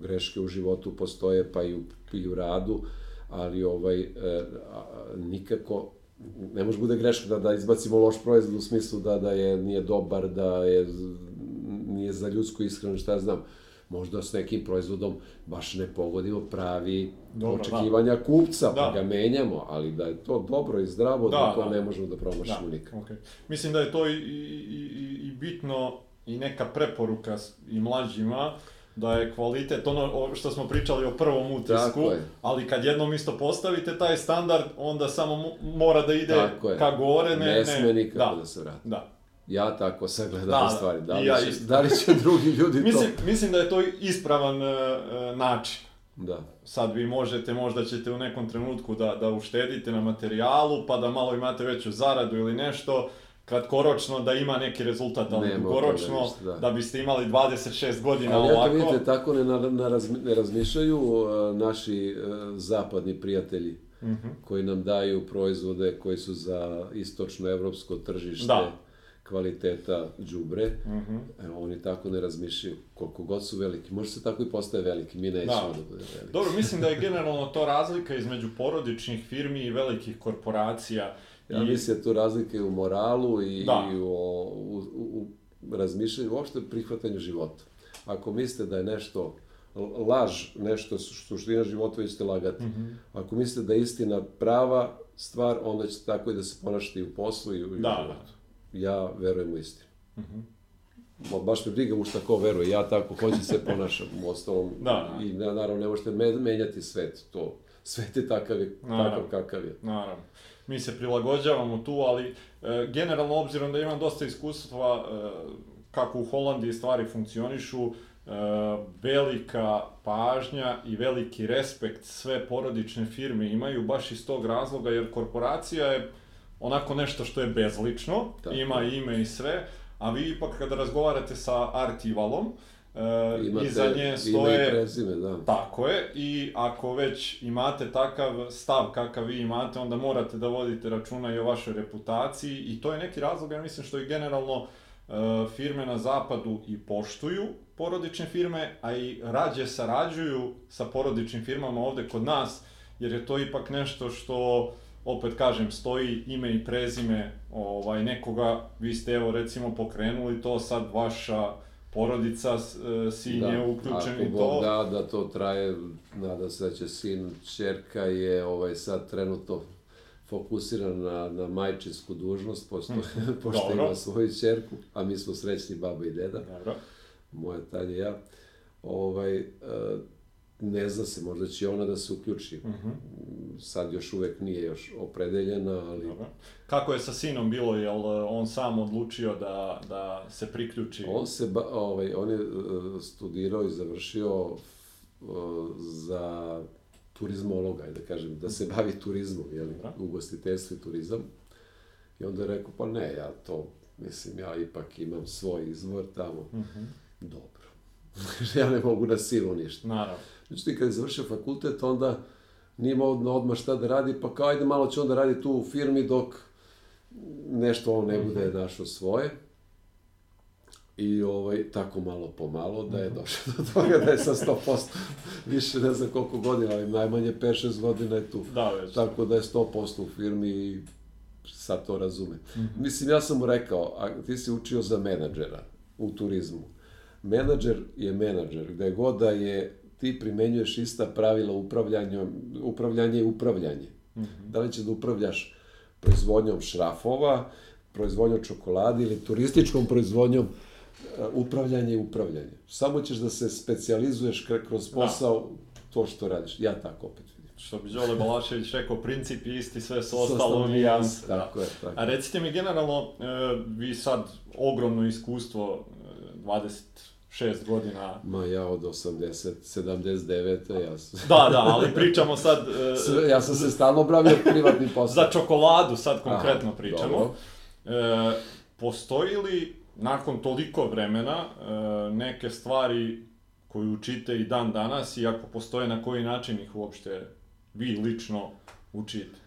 greške u životu postoje, pa i u, i u radu, ali ovaj, e, a, nikako ne može bude greška da, da izbacimo loš proizvod u smislu da, da je nije dobar, da je nije za ljudsku ishranu, šta ja znam. Možda s nekim proizvodom baš ne pogodimo pravi Dobro, očekivanja kupca, pa Da. ga menjamo, ali da je to dobro i zdravo, da, Da, to da. ne možemo da promašimo nikako. okej. Mislim da je to i, i, i, i bitno i neka preporuka i mlađima, da je kvalitet, ono što smo pričali o prvom utisku, ali kad jednom isto postavite taj standard, onda samo mora da ide ka gore, ne, Ne sme nikako da, da se vrati. da. Ja tako sagledam Da, da. stvari. Da li, ja će, da li će drugi ljudi Mislim, to... mislim da je to ispravan e, način. Da. Sad vi možete, možda ćete u nekom trenutku da, da uštedite na materijalu, pa da malo imate veću zaradu ili nešto, kratkoročno da ima neki rezultat, ali dugoročno da. da. biste imali 26 godina Ali eto ovako. vidite, tako ne, na, razmi- ne razmišljaju uh, naši uh, zapadni prijatelji Mhm. koji nam daju proizvode koji su za istočno-evropsko tržište Da. Kvaliteta đubre. Mhm. Evo, oni tako ne razmišljaju koliko god su veliki. Može se tako i postaje veliki, mi nećemo da, Da. budemo veliki. Dobro, mislim da je generalno to razlika između porodičnih firmi i velikih korporacija. Ja I- mislim da tu razlike u moralu i, Da. i u, u, u, u razmišljanju, uopšte prihvatanju života. Ako mislite da je nešto laž, nešto su- suština života, vi ćete lagati. Mhm. Ako mislite da je istina prava stvar, onda ćete tako i da se ponašate i u poslu i u, i u Da, životu. Ja verujem u istinu. Mhm. Ma, baš me briga u šta ko veruje, ja tako hoću se ponašam, u ostalom, Da, da. i na- naravno ne možete me, menjati svet, to, svet je takav, je, Naravno. takav kakav je. Naravno. Mi se prilagođavamo tu, ali e, generalno obzirom da imam dosta iskustva e, kako u Holandiji stvari funkcionišu, e, velika pažnja i veliki respekt sve porodične firme imaju baš iz tog razloga jer korporacija je onako nešto što je bezlično, Tako ima ime i sve, a vi ipak kada razgovarate sa Artivalom, e, Imate iza nje ime i stoje prezime, da. tako je, i ako već imate takav stav kakav vi imate, onda morate da vodite računa i o vašoj reputaciji i to je neki razlog, ja mislim, što i generalno e, firme na zapadu i poštuju porodične firme, a i rađe sarađuju sa porodičnim firmama ovde kod nas, jer je to ipak nešto što opet kažem, stoji ime i prezime ovaj, nekoga, vi ste evo recimo pokrenuli to, sad vaša porodica, e, sin je uključen i to. da, da to traje, nada se da će sin, čerka je ovaj, sad trenutno fokusiran na, na majčinsku dužnost, pošto, pošto Dobro. ima svoju čerku, a mi smo srećni baba i deda, Dobro. moja Tanja i ja. Ovaj, e, ne zna se, možda će ona da se uključi. Mhm. Sad još uvek nije još opredeljena, ali Dobro. Kako je sa sinom bilo, jel e, on sam odlučio da, da se priključi? On se ba, ovaj on je e, studirao i završio e, za turizmologa, da kažem, da se bavi turizmom, je li, ugostiteljstvo i turizam. I onda je rekao, pa ne, ja to, mislim, ja ipak imam svoj izvor tamo. Mhm. Dobro. ja ne mogu na silu ništa. Naravno. Međutim, kad je završio fakultet, onda nije imao od- odmah šta da radi, pa kao ajde malo će on da radi tu u firmi dok nešto on ne bude našao svoje. I ovaj, tako malo po malo da je došao do toga da je sa 100% više ne znam koliko godina, ali najmanje 5-6 godina je tu. Da, već. Tako da je 100% u firmi i sad to razume. Mislim, ja sam mu rekao, a ti si učio za menadžera u turizmu. Menadžer je menadžer, gde god da je ti primenjuješ ista pravila upravljanja, upravljanje i upravljanje. Mm -hmm. Da li ćeš da upravljaš proizvodnjom šrafova, proizvodnjom čokolade ili turističkom proizvodnjom e, upravljanje i upravljanje. Samo ćeš da se specijalizuješ kroz da. posao da. to što radiš. Ja tako opet vidim. Što bi Đole Balašević rekao, princip je isti, sve su ostalo nijanse. Tako je, tako. A recite mi generalno, e, vi sad ogromno iskustvo, e, 20 šest godina. Ma ja od 80, 79. Ja sam... da, da, ali pričamo sad... E, ja sam se stalno bravio privatni posao. za čokoladu sad konkretno Aha, pričamo. Dobro. E, postoji li nakon toliko vremena e, neke stvari koju učite i dan danas i ako postoje na koji način ih uopšte vi lično učite?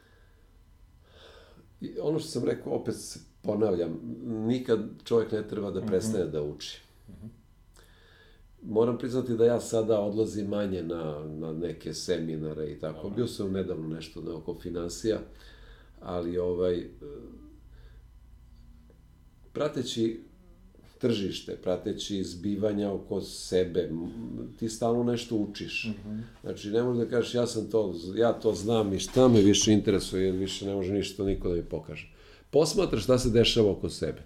I ono što sam rekao, opet se ponavljam, nikad čovjek ne treba da mhm. prestane mm -hmm. da uči. Mm -hmm. Moram priznati da ja sada odlazim manje na, na neke seminare i tako. Bio sam nedavno nešto na oko financija, ali ovaj, prateći tržište, prateći zbivanja oko sebe, ti stalno nešto učiš. Znači, ne možeš da kažeš ja sam to, ja to znam i šta me više interesuje, jer više ne može ništa niko da mi pokaže. Posmatraš šta se dešava oko sebe.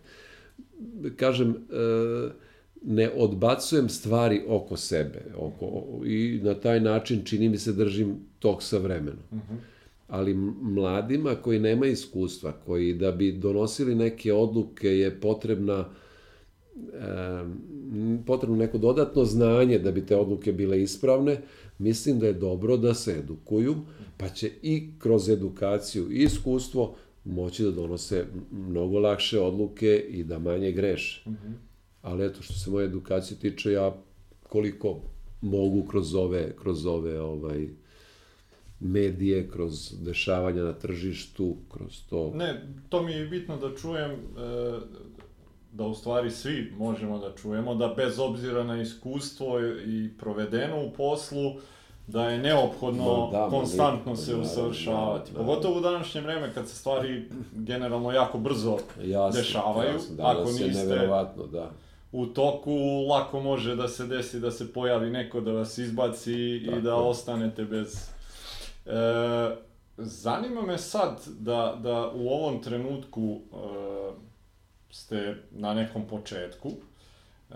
Kažem, e, ne odbacujem stvari oko sebe oko, i na taj način čini mi se držim tok sa vremenom. Ali m- mladima koji nema iskustva, koji da bi donosili neke odluke je potrebna em, potrebno neko dodatno znanje da bi te odluke bile ispravne, mislim da je dobro da se edukuju, pa će i kroz edukaciju i iskustvo moći da donose mnogo lakše odluke i da manje greše. Ali eto, što se moje edukacije tiče, ja koliko mogu kroz ove, kroz ove ovaj, medije, kroz dešavanja na tržištu, kroz to... Ne, to mi je bitno da čujem, e, da u stvari svi možemo da čujemo, da bez obzira na iskustvo i provedeno u poslu, da je neophodno Ma da, konstantno nikako, se naravno, usavršavati. da. Pogotovo u današnje vreme kad se stvari generalno jako brzo Jasno, dešavaju. jasno, Ako danas je niste da. U toku, lako može da se desi da se pojavi neko da vas izbaci i Tako da je. ostanete bez... E, zanima me sad da, da u ovom trenutku e, ste na nekom početku, e,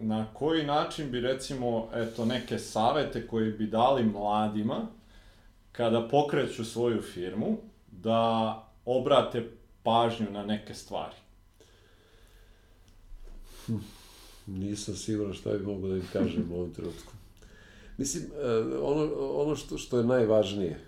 na koji način bi recimo eto neke savete koje bi dali mladima kada pokreću svoju firmu da obrate pažnju na neke stvari. Nisam siguran šta bi mogu da im kažem u ovom trenutku. Mislim, e, ono, ono što, što je najvažnije,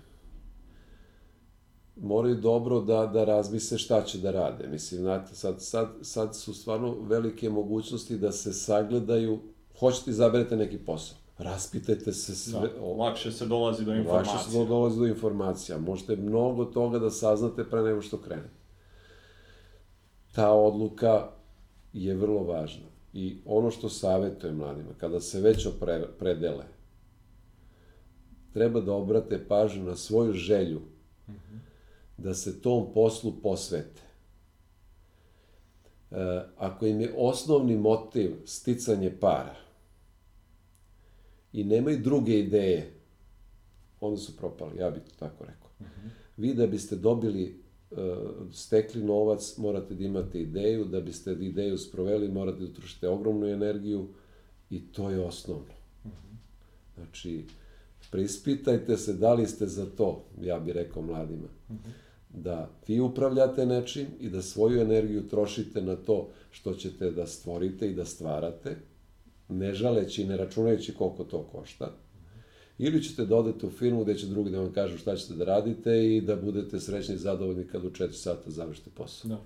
moraju dobro da, da razmise šta će da rade. Mislim, znate, sad, sad, sad su stvarno velike mogućnosti da se sagledaju, hoćete izaberete neki posao, raspitajte se sve, Da, lakše se dolazi do informacija. Lakše se dolazi do informacija. Možete mnogo toga da saznate pre nego što krenete. Ta odluka je vrlo važna. I ono što savjetujem mladima, kada se već opre, predele, treba da obrate pažnju na svoju želju da se tom poslu posvete. E, ako im je osnovni motiv sticanje para i nemaju druge ideje, onda su propali, ja bih to tako rekao. Vi da biste dobili, stekli novac, morate da imate ideju, da biste ideju sproveli, morate da utrošite ogromnu energiju i to je osnovno. Znači, preispitajte se da li ste za to, ja bih rekao mladima, da vi upravljate nečim i da svoju energiju trošite na to što ćete da stvorite i da stvarate, ne žaleći i ne računajući koliko to košta, ili ćete da odete u firmu gde će drugi da vam kažu šta ćete da radite i da budete srećni i zadovoljni kad u 4 sata završite posao. Da.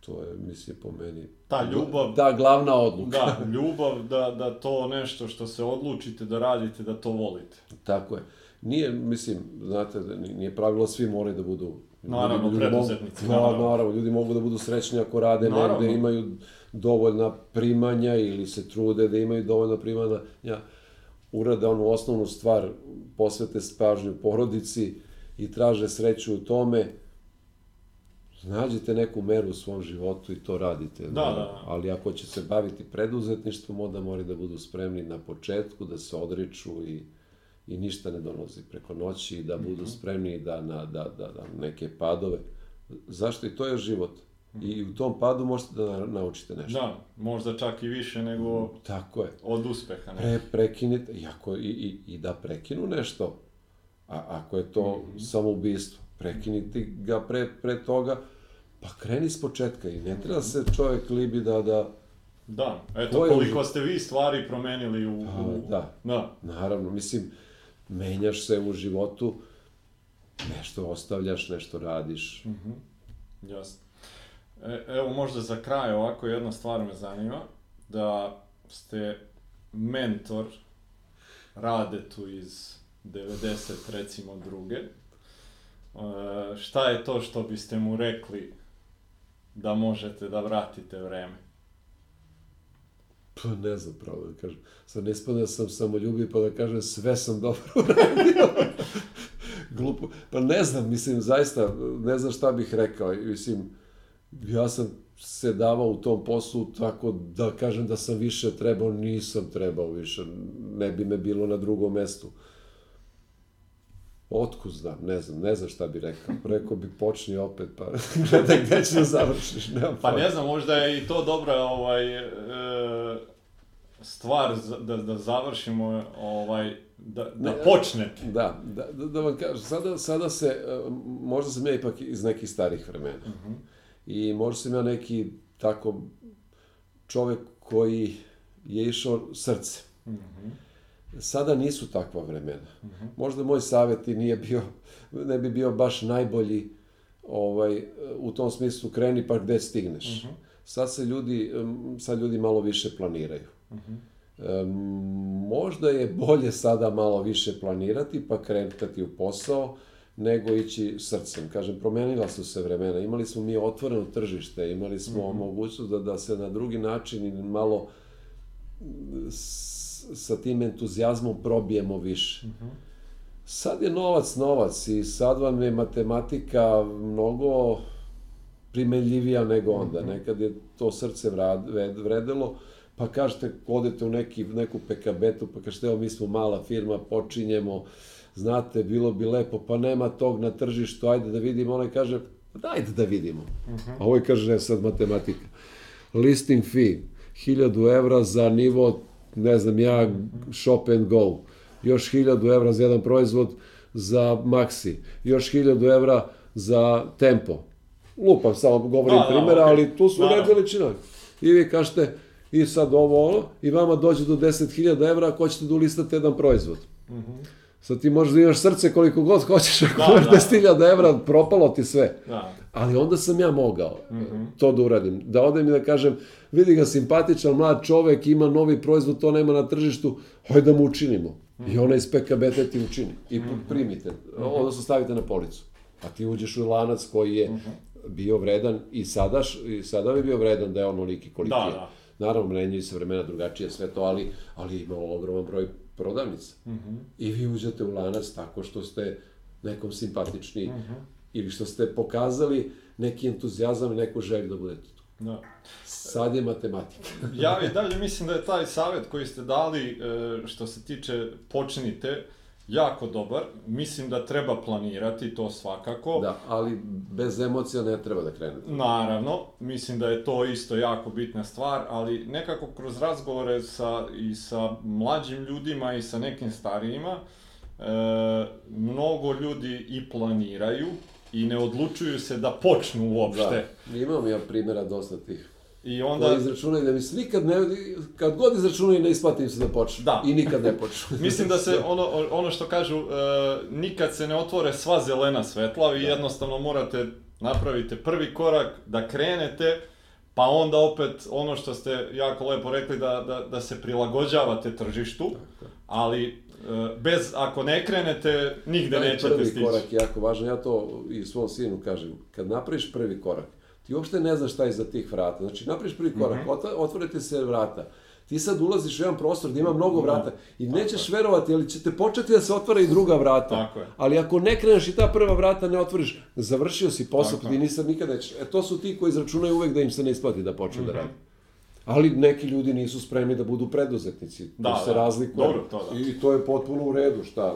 To je, mislim, po meni... Ta ljubav- Da, glavna odluka. Da, ljubav da, da to nešto što se odlučite da radite, da to volite. Tako je. Nije, mislim, znate, ni- nije pravilo svi moraju da budu... Naravno, mogu- preduzetnici, Da, naravno. naravno. ljudi mogu da budu srećni ako rade Naravno. negde, imaju dovoljna primanja ili se trude da imaju dovoljna primanja, urade onu osnovnu stvar, posvete pažnju porodici i traže sreću u tome, nađite neku meru u svom životu i to radite. Da, da, da. Ali ako će se baviti preduzetništvom, onda moraju da budu spremni na početku, da se odriču i, i ništa ne donosi preko noći i da budu Mhm. spremni da na da, da, da neke padove. Zašto? I to je život. I u tom padu možete da na- naučite nešto. Da, možda čak i više nego Tako je. od uspeha. Ne? Pre, prekinite, i, ako, i, i, i da prekinu nešto, a ako je to Mhm. samoubistvo, prekinite ga pre, pre toga, pa kreni s početka i ne treba se čovjek libi da, da, Da, eto To je koliko ste vi stvari promenili u... Pa, u da. da. naravno, mislim, menjaš se u životu, nešto ostavljaš, nešto radiš. Mhm. Jasno. E, evo možda za kraj ovako jedna stvar me zanima, da ste mentor Radetu iz 90 recimo druge. E, šta je to što biste mu rekli da možete da vratite vreme? Pa ne znam pravo da kažem. Sad ne spada da sam samoljubiv pa da kažem sve sam dobro uradio. Glupo. Pa ne znam, mislim, zaista, ne znam šta bih rekao. Mislim, ja sam se davao u tom poslu tako da kažem da sam više trebao, nisam trebao više. Ne bi me bilo na drugom mestu. Otkud znam, ne znam, ne znam šta bi rekao. Rekao bi počni opet, pa gledaj gde ćeš da završiš. Nemam Pa ne znam, možda je i to dobra ovaj, e, stvar da, da završimo, ovaj, da, da Ne, počnete. Da, da, da, da vam kažem, sada, sada se, e, možda sam ja ipak iz nekih starih vremena. I možda sam ja neki tako čovek koji je išao srce. Sada nisu takva vremena. Možda moj savjet i nije bio, ne bi bio baš najbolji ovaj, u tom smislu kreni pa gde stigneš. Sad se ljudi, sad ljudi malo više planiraju. Em, možda je bolje sada malo više planirati pa kretati u posao nego ići srcem. Kažem, promenila su se vremena. Imali smo mi otvoreno tržište, imali smo mogućnost da, da se na drugi način i malo s, sa tim entuzijazmom probijemo više. Sad je novac novac i sad vam je matematika mnogo primenljivija nego onda. Nekad je to srce vred- vredelo, pa kažete, odete u neki, neku pekabetu, pa kažete, evo mi smo mala firma, počinjemo, znate, bilo bi lepo, pa nema tog na tržištu, ajde da vidimo. Onaj kaže, "Pa dajte da vidimo. A ovaj kaže, ne, sad matematika. Listing fee, 1000 evra za nivo, ne znam ja, shop and go. Još 1000 evra za jedan proizvod za Maxi. Još 1000 evra za Tempo. Lupam, samo govorim Da, da, primjera, okej. ali tu su Naravno. red veličina. I vi kažete, i sad ovo ono, i vama dođe do 10.000 evra ako hoćete da ulistate jedan proizvod. Sad ti možeš da imaš srce koliko god hoćeš, ako Da, da. 10.000 evra, propalo ti sve. Da. Ali onda sam ja mogao to da uradim. Da odem i da kažem, vidi ga simpatičan, mlad čovek, ima novi proizvod, to nema na tržištu, hajde da mu učinimo. I ona iz PKBT ti učini. I primite, odnosno stavite na policu. A ti uđeš u lanac koji je bio vredan i sada, š- i sada bi bio vredan da je onoliki koliki Da, je. da. Naravno, menjaju se vremena drugačije, sve to, ali, ali ima ogroman broj prodavnica. I vi uđete u lanac tako što ste nekom simpatični ili što ste pokazali neki entuzijazam i neku želju da budete tu. Da. Sad je matematika. Ja i dalje mislim da je taj savjet koji ste dali, e, što se tiče počnite, jako dobar. Mislim da treba planirati to svakako. Da, ali bez emocija ne treba da krene. Naravno, mislim da je to isto jako bitna stvar, ali nekako kroz razgovore sa, i sa mlađim ljudima i sa nekim starijima, e, mnogo ljudi i planiraju i ne odlučuju se da počnu uopšte. Da, imam ja primjera dosta tih. I Onda... onda... izračunaju da mi se nikad ne, kad god izračunaju ne isplati im se da počnu. Da. I nikad ne počnu. Mislim da se ono, ono što kažu, e, nikad se ne otvore sva zelena svetla, vi jednostavno morate napravite prvi korak, da krenete, pa onda opet ono što ste jako lepo rekli, da, da, da se prilagođavate tržištu, ali e, bez, ako ne krenete, nigde Taj nećete prvi stići. korak je jako važan, ja to i svom sinu kažem. Kad napraviš prvi korak, ti uopšte ne znaš šta je za tih vrata. Znači, napraviš prvi korak, Mhm. mm otvorite se vrata. Ti sad ulaziš u jedan prostor gdje ima mnogo vrata i nećeš verovati, ali će te početi da se otvara i druga vrata. Tako je. Ali ako ne kreneš i ta prva vrata ne otvoriš, završio si posao, Tako ti nisam nikada nećeš. E to su ti koji izračunaju uvek da im se ne isplati da počnu da rade. Ali neki ljudi nisu spremni da budu preduzetnici. Da, to se da. razlikuje. Dobro, to da. I to je potpuno u redu, šta?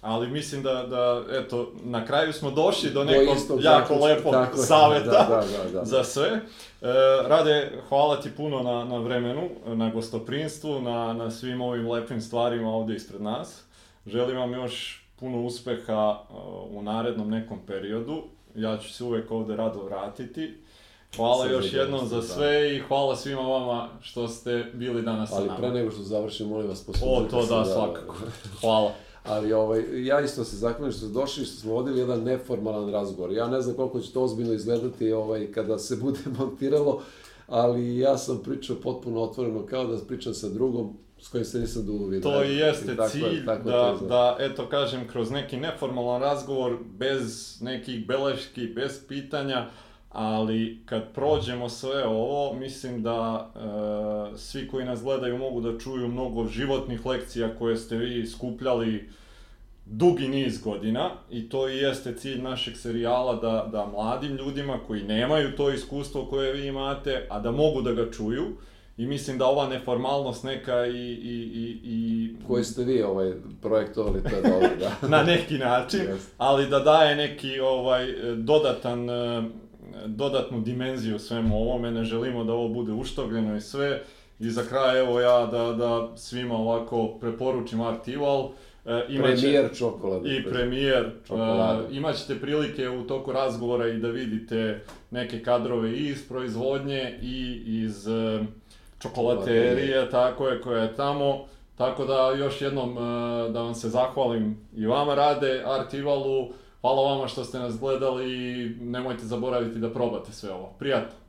Ali mislim da, da, eto, na kraju smo došli do nekog istog jako zaključka, lepog tako je. saveta Da, da, da, da. za sve. E, Rade, hvala ti puno na, na vremenu, na gostoprinstvu, na, na svim ovim lepim stvarima ovdje ispred nas. Želim vam još puno uspeha e, u narednom nekom periodu. Ja ću se uvek ovdje rado vratiti. Hvala Sa još jednom za da. sve i hvala svima vama što ste bili danas sa Ali nama. pre nego što završim, molim vas, O, poslušajte to se da, svakako. Hvala. Ali ovaj, ja isto se zahvalim što ste došli i što smo vodili jedan neformalan razgovor. Ja ne znam koliko će to ozbiljno izgledati ovaj, kada se bude montiralo, ali ja sam pričao potpuno otvoreno, kao da pričam sa drugom s kojim se nisam dugo vidio. To i jeste tako je, cilj, tako da, izgleda. da, eto kažem, kroz neki neformalan razgovor, bez nekih beleški, bez pitanja, ali kad prođemo sve ovo, mislim da e, svi koji nas gledaju mogu da čuju mnogo životnih lekcija koje ste vi skupljali dugi niz godina i to i jeste cilj našeg serijala da, da mladim ljudima koji nemaju to iskustvo koje vi imate, a da mogu da ga čuju i mislim da ova neformalnost neka i, i, i, i Koji ste vi ovaj, projektovali, to je dobro, da. na neki način, Jeste. ali da daje neki ovaj dodatan eh, dodatnu dimenziju svemu ovome, ne želimo da ovo bude uštogljeno i sve. I za kraj evo ja da, da svima ovako preporučim Artival. E, imaće- Premijer čokolade. i premijer. Čokolade. Uh, imat ćete prilike u toku razgovora i da vidite neke kadrove i iz proizvodnje i iz uh, čokolaterije, tako je, koja je tamo. Tako da još jednom uh, da vam se zahvalim i vama rade, Artivalu, hvala vama što ste nas gledali i nemojte zaboraviti da probate sve ovo. Prijatno!